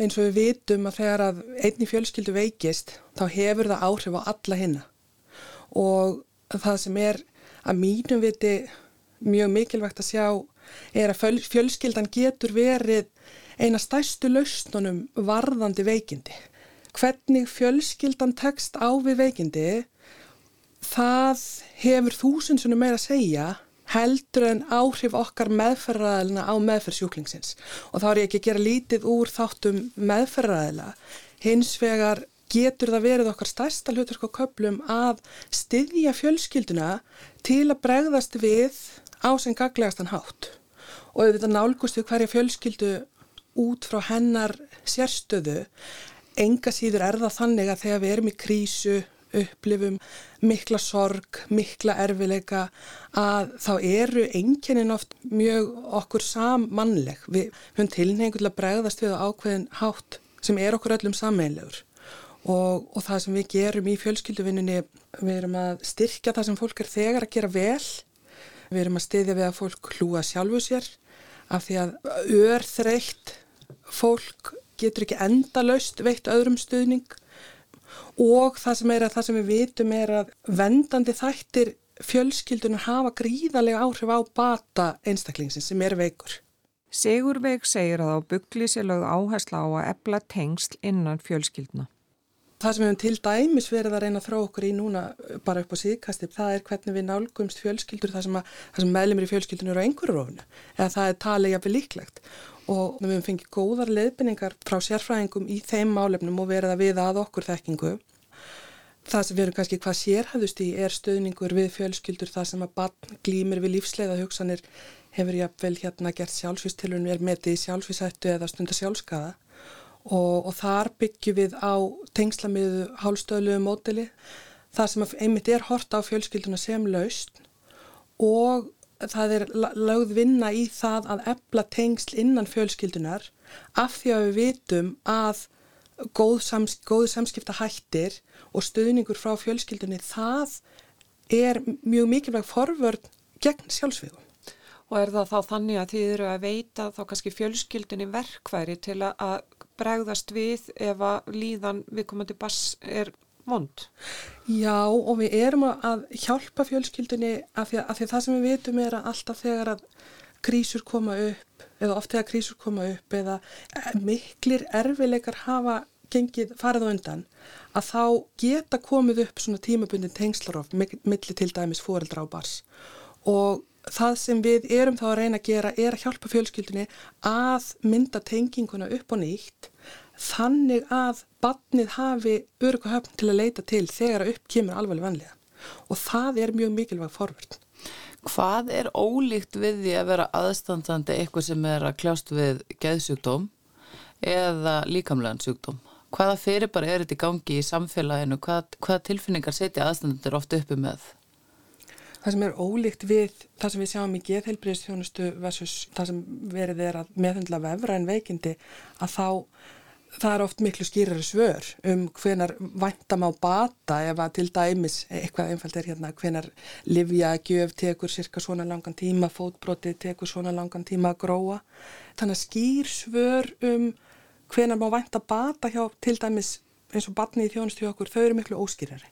Eins og við vitum að þegar að einni fjölskyldu veikist þá hefur það áhrif á alla hinna og það sem er að mínum viti mjög mikilvægt að sjá er að fjölskyldan getur verið eina stærstu lausnunum varðandi veikindi. Hvernig fjölskyldan tekst á við veikindi það hefur þúsundsunum meira að segja heldur en áhrif okkar meðferðaræðilina á meðferðsjúklingsins og þá er ég ekki að gera lítið úr þáttum meðferðaræðila hins vegar getur það verið okkar stærsta hlutverk á köplum að styðja fjölskylduna til að bregðast við á sem gaglegastan hátt. Og ef þetta nálgust við hverja fjölskyldu út frá hennar sérstöðu enga síður er það þannig að þegar við erum í krísu upplifum mikla sorg, mikla erfileika að þá eru enginnin oft mjög okkur sammannleg. Við höfum tilneingu til að bregðast við á ákveðin hátt sem er okkur öllum sammeinlegur og, og það sem við gerum í fjölskylduvinninni, við erum að styrkja það sem fólk er þegar að gera vel, við erum að styðja við að fólk hlúa sjálfu sér af því að örþreytt fólk getur ekki endalaust veitt öðrum stuðning og það sem, að, það sem við vitum er að vendandi þættir fjölskyldunar hafa gríðarlega áhrif á bata einstaklingsins sem er veikur. Sigurveig segir að á byggli sé lögð áhersla á að ebla tengsl innan fjölskylduna. Það sem við hefum til dæmis verið að reyna að þrá okkur í núna bara upp á síðkasti, það er hvernig við nálgumst fjölskyldur þar sem, sem meðlumir í fjölskyldunum eru á einhverju rófunu eða það er talið jafnveg líklegt og við hefum fengið góðar leiðbynningar frá sérfræðingum í þeim málefnum og verið að við að okkur þekkingu. Það sem við erum kannski hvað sérhæðust í er stöðningur við fjölskyldur það sem að barn glýmir við lífsleiða hugsanir hefur jafnvel hérna gert sjálfsvístilun er metið í sjálfsvísættu eða stundar sjálfskaða og, og þar byggjum við á tengslamiðu hálstöðluðu mótili það sem einmitt er hort á fjölskylduna sem laust og það er lögð vinna í það að ebla tengsl innan fjölskyldunar af því að við vitum að góð, sams, góð samskipta hættir og stöðningur frá fjölskyldunni það er mjög mikilvæg forvörd gegn sjálfsvíðum. Og er það þá þannig að þið eru að veita þá kannski fjölskyldunni verkværi til að bregðast við ef að líðan viðkomandi bass er vond? Já og við erum að hjálpa fjölskyldunni af því, því það sem við vitum er að alltaf þegar að krísur koma upp eða oft þegar krísur koma upp eða miklir erfileikar hafa gengið farið á undan að þá geta komið upp svona tímabundin tengslarof millir til dæmis fóreldra á bars og það sem við erum þá að reyna að gera er að hjálpa fjölskyldunni að mynda tenginguna upp og nýtt þannig að badnið hafi örguhöfn til að leita til þegar upp kemur alveg vanlega og það er mjög mikilvæg forvörn. Hvað er ólíkt við því að vera aðstandandi eitthvað sem er að kljást við geðsjúkdóm eða líkamlegan sjúkdóm. Hvaða fyrir bara er þetta í gangi í samfélaginu? Hvað, hvaða tilfinningar setja aðstandendur ofta uppi með? Það sem er ólíkt við það sem við sjáum í geðheilbriðstjónustu versus það sem verið er að meðhendla vefra en veikindi að þá það er oft miklu skýrari svör um hvenar vantam á bata ef að til dæmis eitthvað einfalt er hérna hvenar livja gjöf tekur cirka svona langan tíma, fótbroti tekur svona langan tíma að gróa. Þannig að skýr svör um hvenar má vanta bata hjá til dæmis eins og batni í þjónustu hjá okkur, þau eru miklu óskýrari.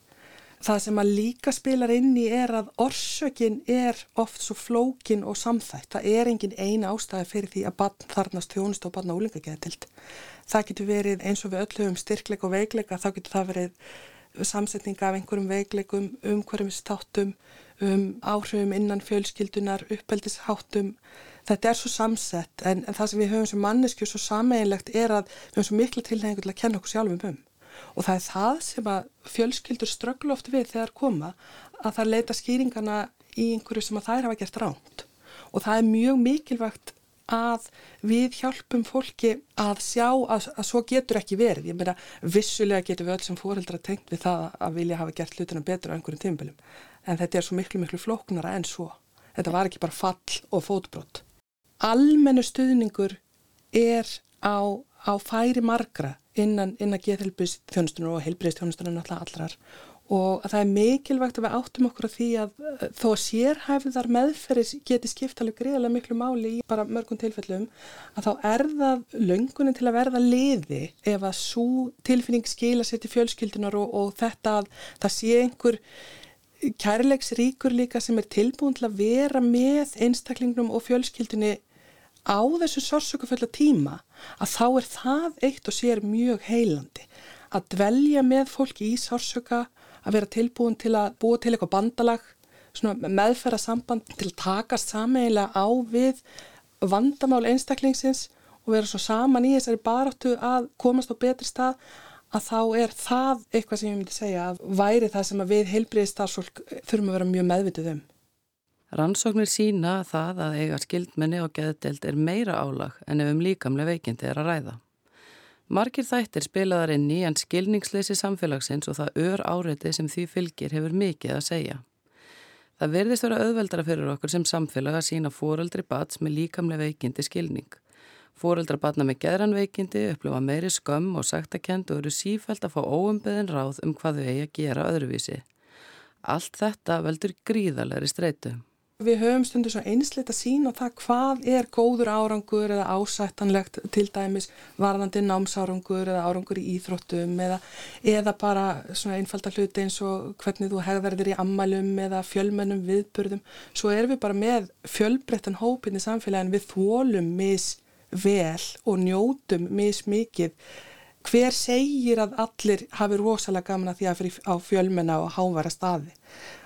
Það sem að líka spilar inn í er að orsökin er oft svo flókin og samþætt. Það er engin eina ástæði fyrir því að barn þarnast þjónust og barna úlinga getild. Það getur verið eins og við öllu um styrkleik og veikleika, þá getur það verið samsetninga af einhverjum veikleikum, umhverjumstáttum, um áhrifum innan fjölskyldunar, uppeldisháttum. Þetta er svo samsett en, en það sem við höfum sem mannesku svo sameinlegt er að við höfum svo miklu tilhengu til að kenna okkur sjálfum um og það er það sem að fjölskyldur strögglu oft við þegar koma að það leita skýringana í einhverju sem að þær hafa gert ránt og það er mjög mikilvægt að við hjálpum fólki að sjá að, að svo getur ekki verið. Ég meina vissulega getur við öll sem fóreldra tengt við það að vilja hafa gert hlutina betur á einhverjum tímbilum en þetta er svo miklu miklu flóknara en svo. Þetta var ekki bara fall og fótbrott. Almennu stuðningur er á, á færi margra innan, innan geðhelbriðstjónustunum og helbriðstjónustunum náttúrulega allrar og það er mikilvægt að við áttum okkur á því að eh, þó að sérhæfiðar meðferðis geti skipt alveg greiðilega miklu máli í bara mörgum tilfellum að þá er það löngunin til að verða liði ef að svo tilfinning skila sér til fjölskyldunar og, og þetta að það sé einhver kærleiksríkur líka sem er tilbúin til að vera með einstaklingnum og fjölskyldunni á þessu sársökufulla tíma að þá er það eitt og sér mjög heilandi að dvelja með fólki í sársöka að vera tilbúin til að búa til eitthvað bandalag meðferða samband til að takast sameiginlega á við vandamál einstaklingsins og vera svo saman í þessari baráttu að komast á betri stað að þá er það eitthvað sem ég myndi segja að væri það sem að við heilbriði starfsfólk þurfum að vera mjög meðvitið um. Rannsóknir sína það að eiga skildmenni og geðdelt er meira álag en ef um líkamlega veikindi er að ræða. Markir þættir spilaðar inn í en skilningsleysi samfélagsins og það ör áreiti sem því fylgir hefur mikið að segja. Það verðist vera auðveldara fyrir okkur sem samfélag að sína fóreldri bats með líkamlega veikindi skilning. Fóreldra batna með geðran veikindi upplifa meiri skömm og sagtakend og eru sífælt að fá óumbeðin ráð um hvað þau eigi að gera öðruvísi. Allt þetta veldur gríðalegri streytu. Við höfum stundu svo einsleitt að sína það hvað er góður árangur eða ásættanlegt til dæmis varðandi námsárangur eða árangur í íþróttum eða, eða bara svona einfalda hluti eins og hvernig þú hegðverðir í ammælum eða fjölmennum viðburðum. Svo erum við bara með fjölbrettan hópin í samfélagin við þólum mis vel og njótum mis mikið hver segir að allir hafi rosalega gaman að því að fyrir á fjölmenna og hávara staði?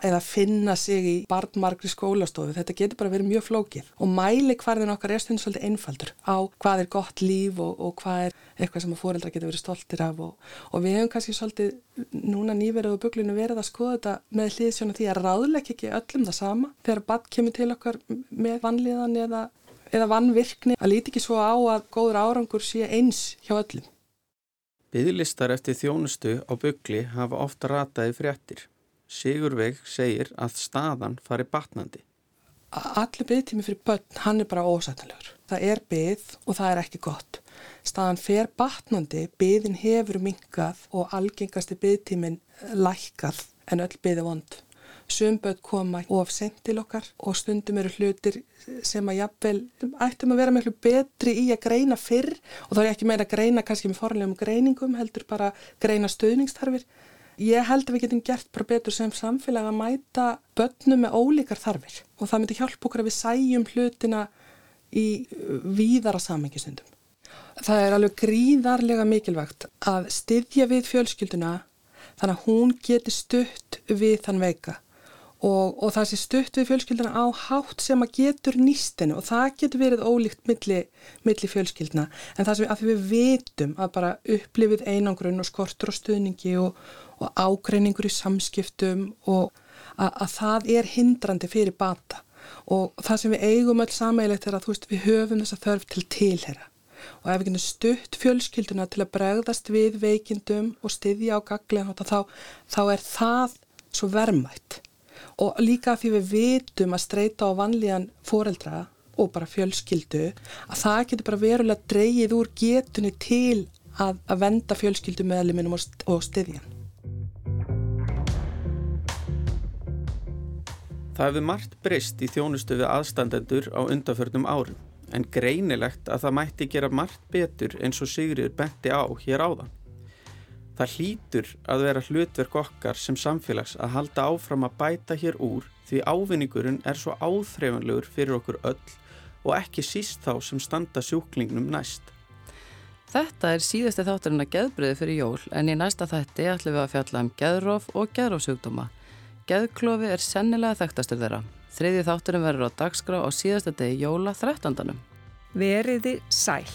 Eða finna sig í barnmarkri skólastofu, þetta getur bara verið mjög flókið. Og mæli hvarðin okkar er stundin svolítið einfaldur á hvað er gott líf og, og hvað er eitthvað sem að fóreldra getur verið stoltir af og, og við hefum kannski svolítið núna nýverið og buglinu verið að skoða þetta með hlýðsjónu því að ráðleik ekki öllum það sama. Þegar barn kemur til okkar með vanlíðan eða, eða vannvirkni að líti ekki svo á að góður árangur sé eins hjá öllum Byðlistar eftir þjónustu á byggli hafa ofta rataði fréttir. Sigurveig segir að staðan fari batnandi. Allir byggtími fyrir börn, hann er bara ósættanlegur. Það er byggð og það er ekki gott. Staðan fer batnandi, byggðin hefur mingað og algengasti byggtímin lækkað en öll byggði vond sumböð koma of sent til okkar og stundum eru hlutir sem að jafnvel ættum að vera miklu betri í að greina fyrr og þá er ég ekki meira að greina kannski með forlegum greiningum heldur bara greina stöðningstarfir. Ég held að við getum gert bara betur sem samfélag að mæta börnum með ólíkar þarfir og það myndi hjálpa okkur að við sæjum hlutina í víðara samengistundum. Það er alveg gríðarlega mikilvægt að styðja við fjölskylduna þannig að hún geti stutt við þann veika og, og það sé stutt við fjölskylduna á hátt sem að getur nýstinu og það getur verið ólíkt milli, milli fjölskylduna en það sem að við vitum að bara upplifið einangrun og skortur og stuðningi og, og ágreiningur í samskiptum og að, að það er hindrandi fyrir bata. Og það sem við eigum öll sammeilegt er að veist við höfum þessa þörf til tilhera og ef við getum stutt fjölskylduna til að bregðast við veikindum og styðja á gaglega þá, þá er það svo vermætt og líka því við vitum að streyta á vanlíðan foreldra og bara fjölskyldu að það getur bara verulega dreyið úr getunni til að, að venda fjölskyldu meðluminum og, styðjan. Það hefur margt breyst í þjónustu við aðstandendur á undanförnum árum en greinilegt að það mætti gera margt betur eins og Sigriður benti á hér áðan. Það hlýtur að vera hlutverk okkar sem samfélags að halda áfram að bæta hér úr því ávinningurinn er svo áþreifanlegur fyrir okkur öll og ekki síst þá sem standa sjúklingnum næst. Þetta er síðasti þátturinn að geðbriði fyrir jól en í næsta þætti ætlum við að fjalla um geðróf og geðrófsjúkdóma. Geðklofi er sennilega þekktastur þeirra. Þriði þátturinn verður á dagskrá á síðasta degi jóla 13. Veriði sæl.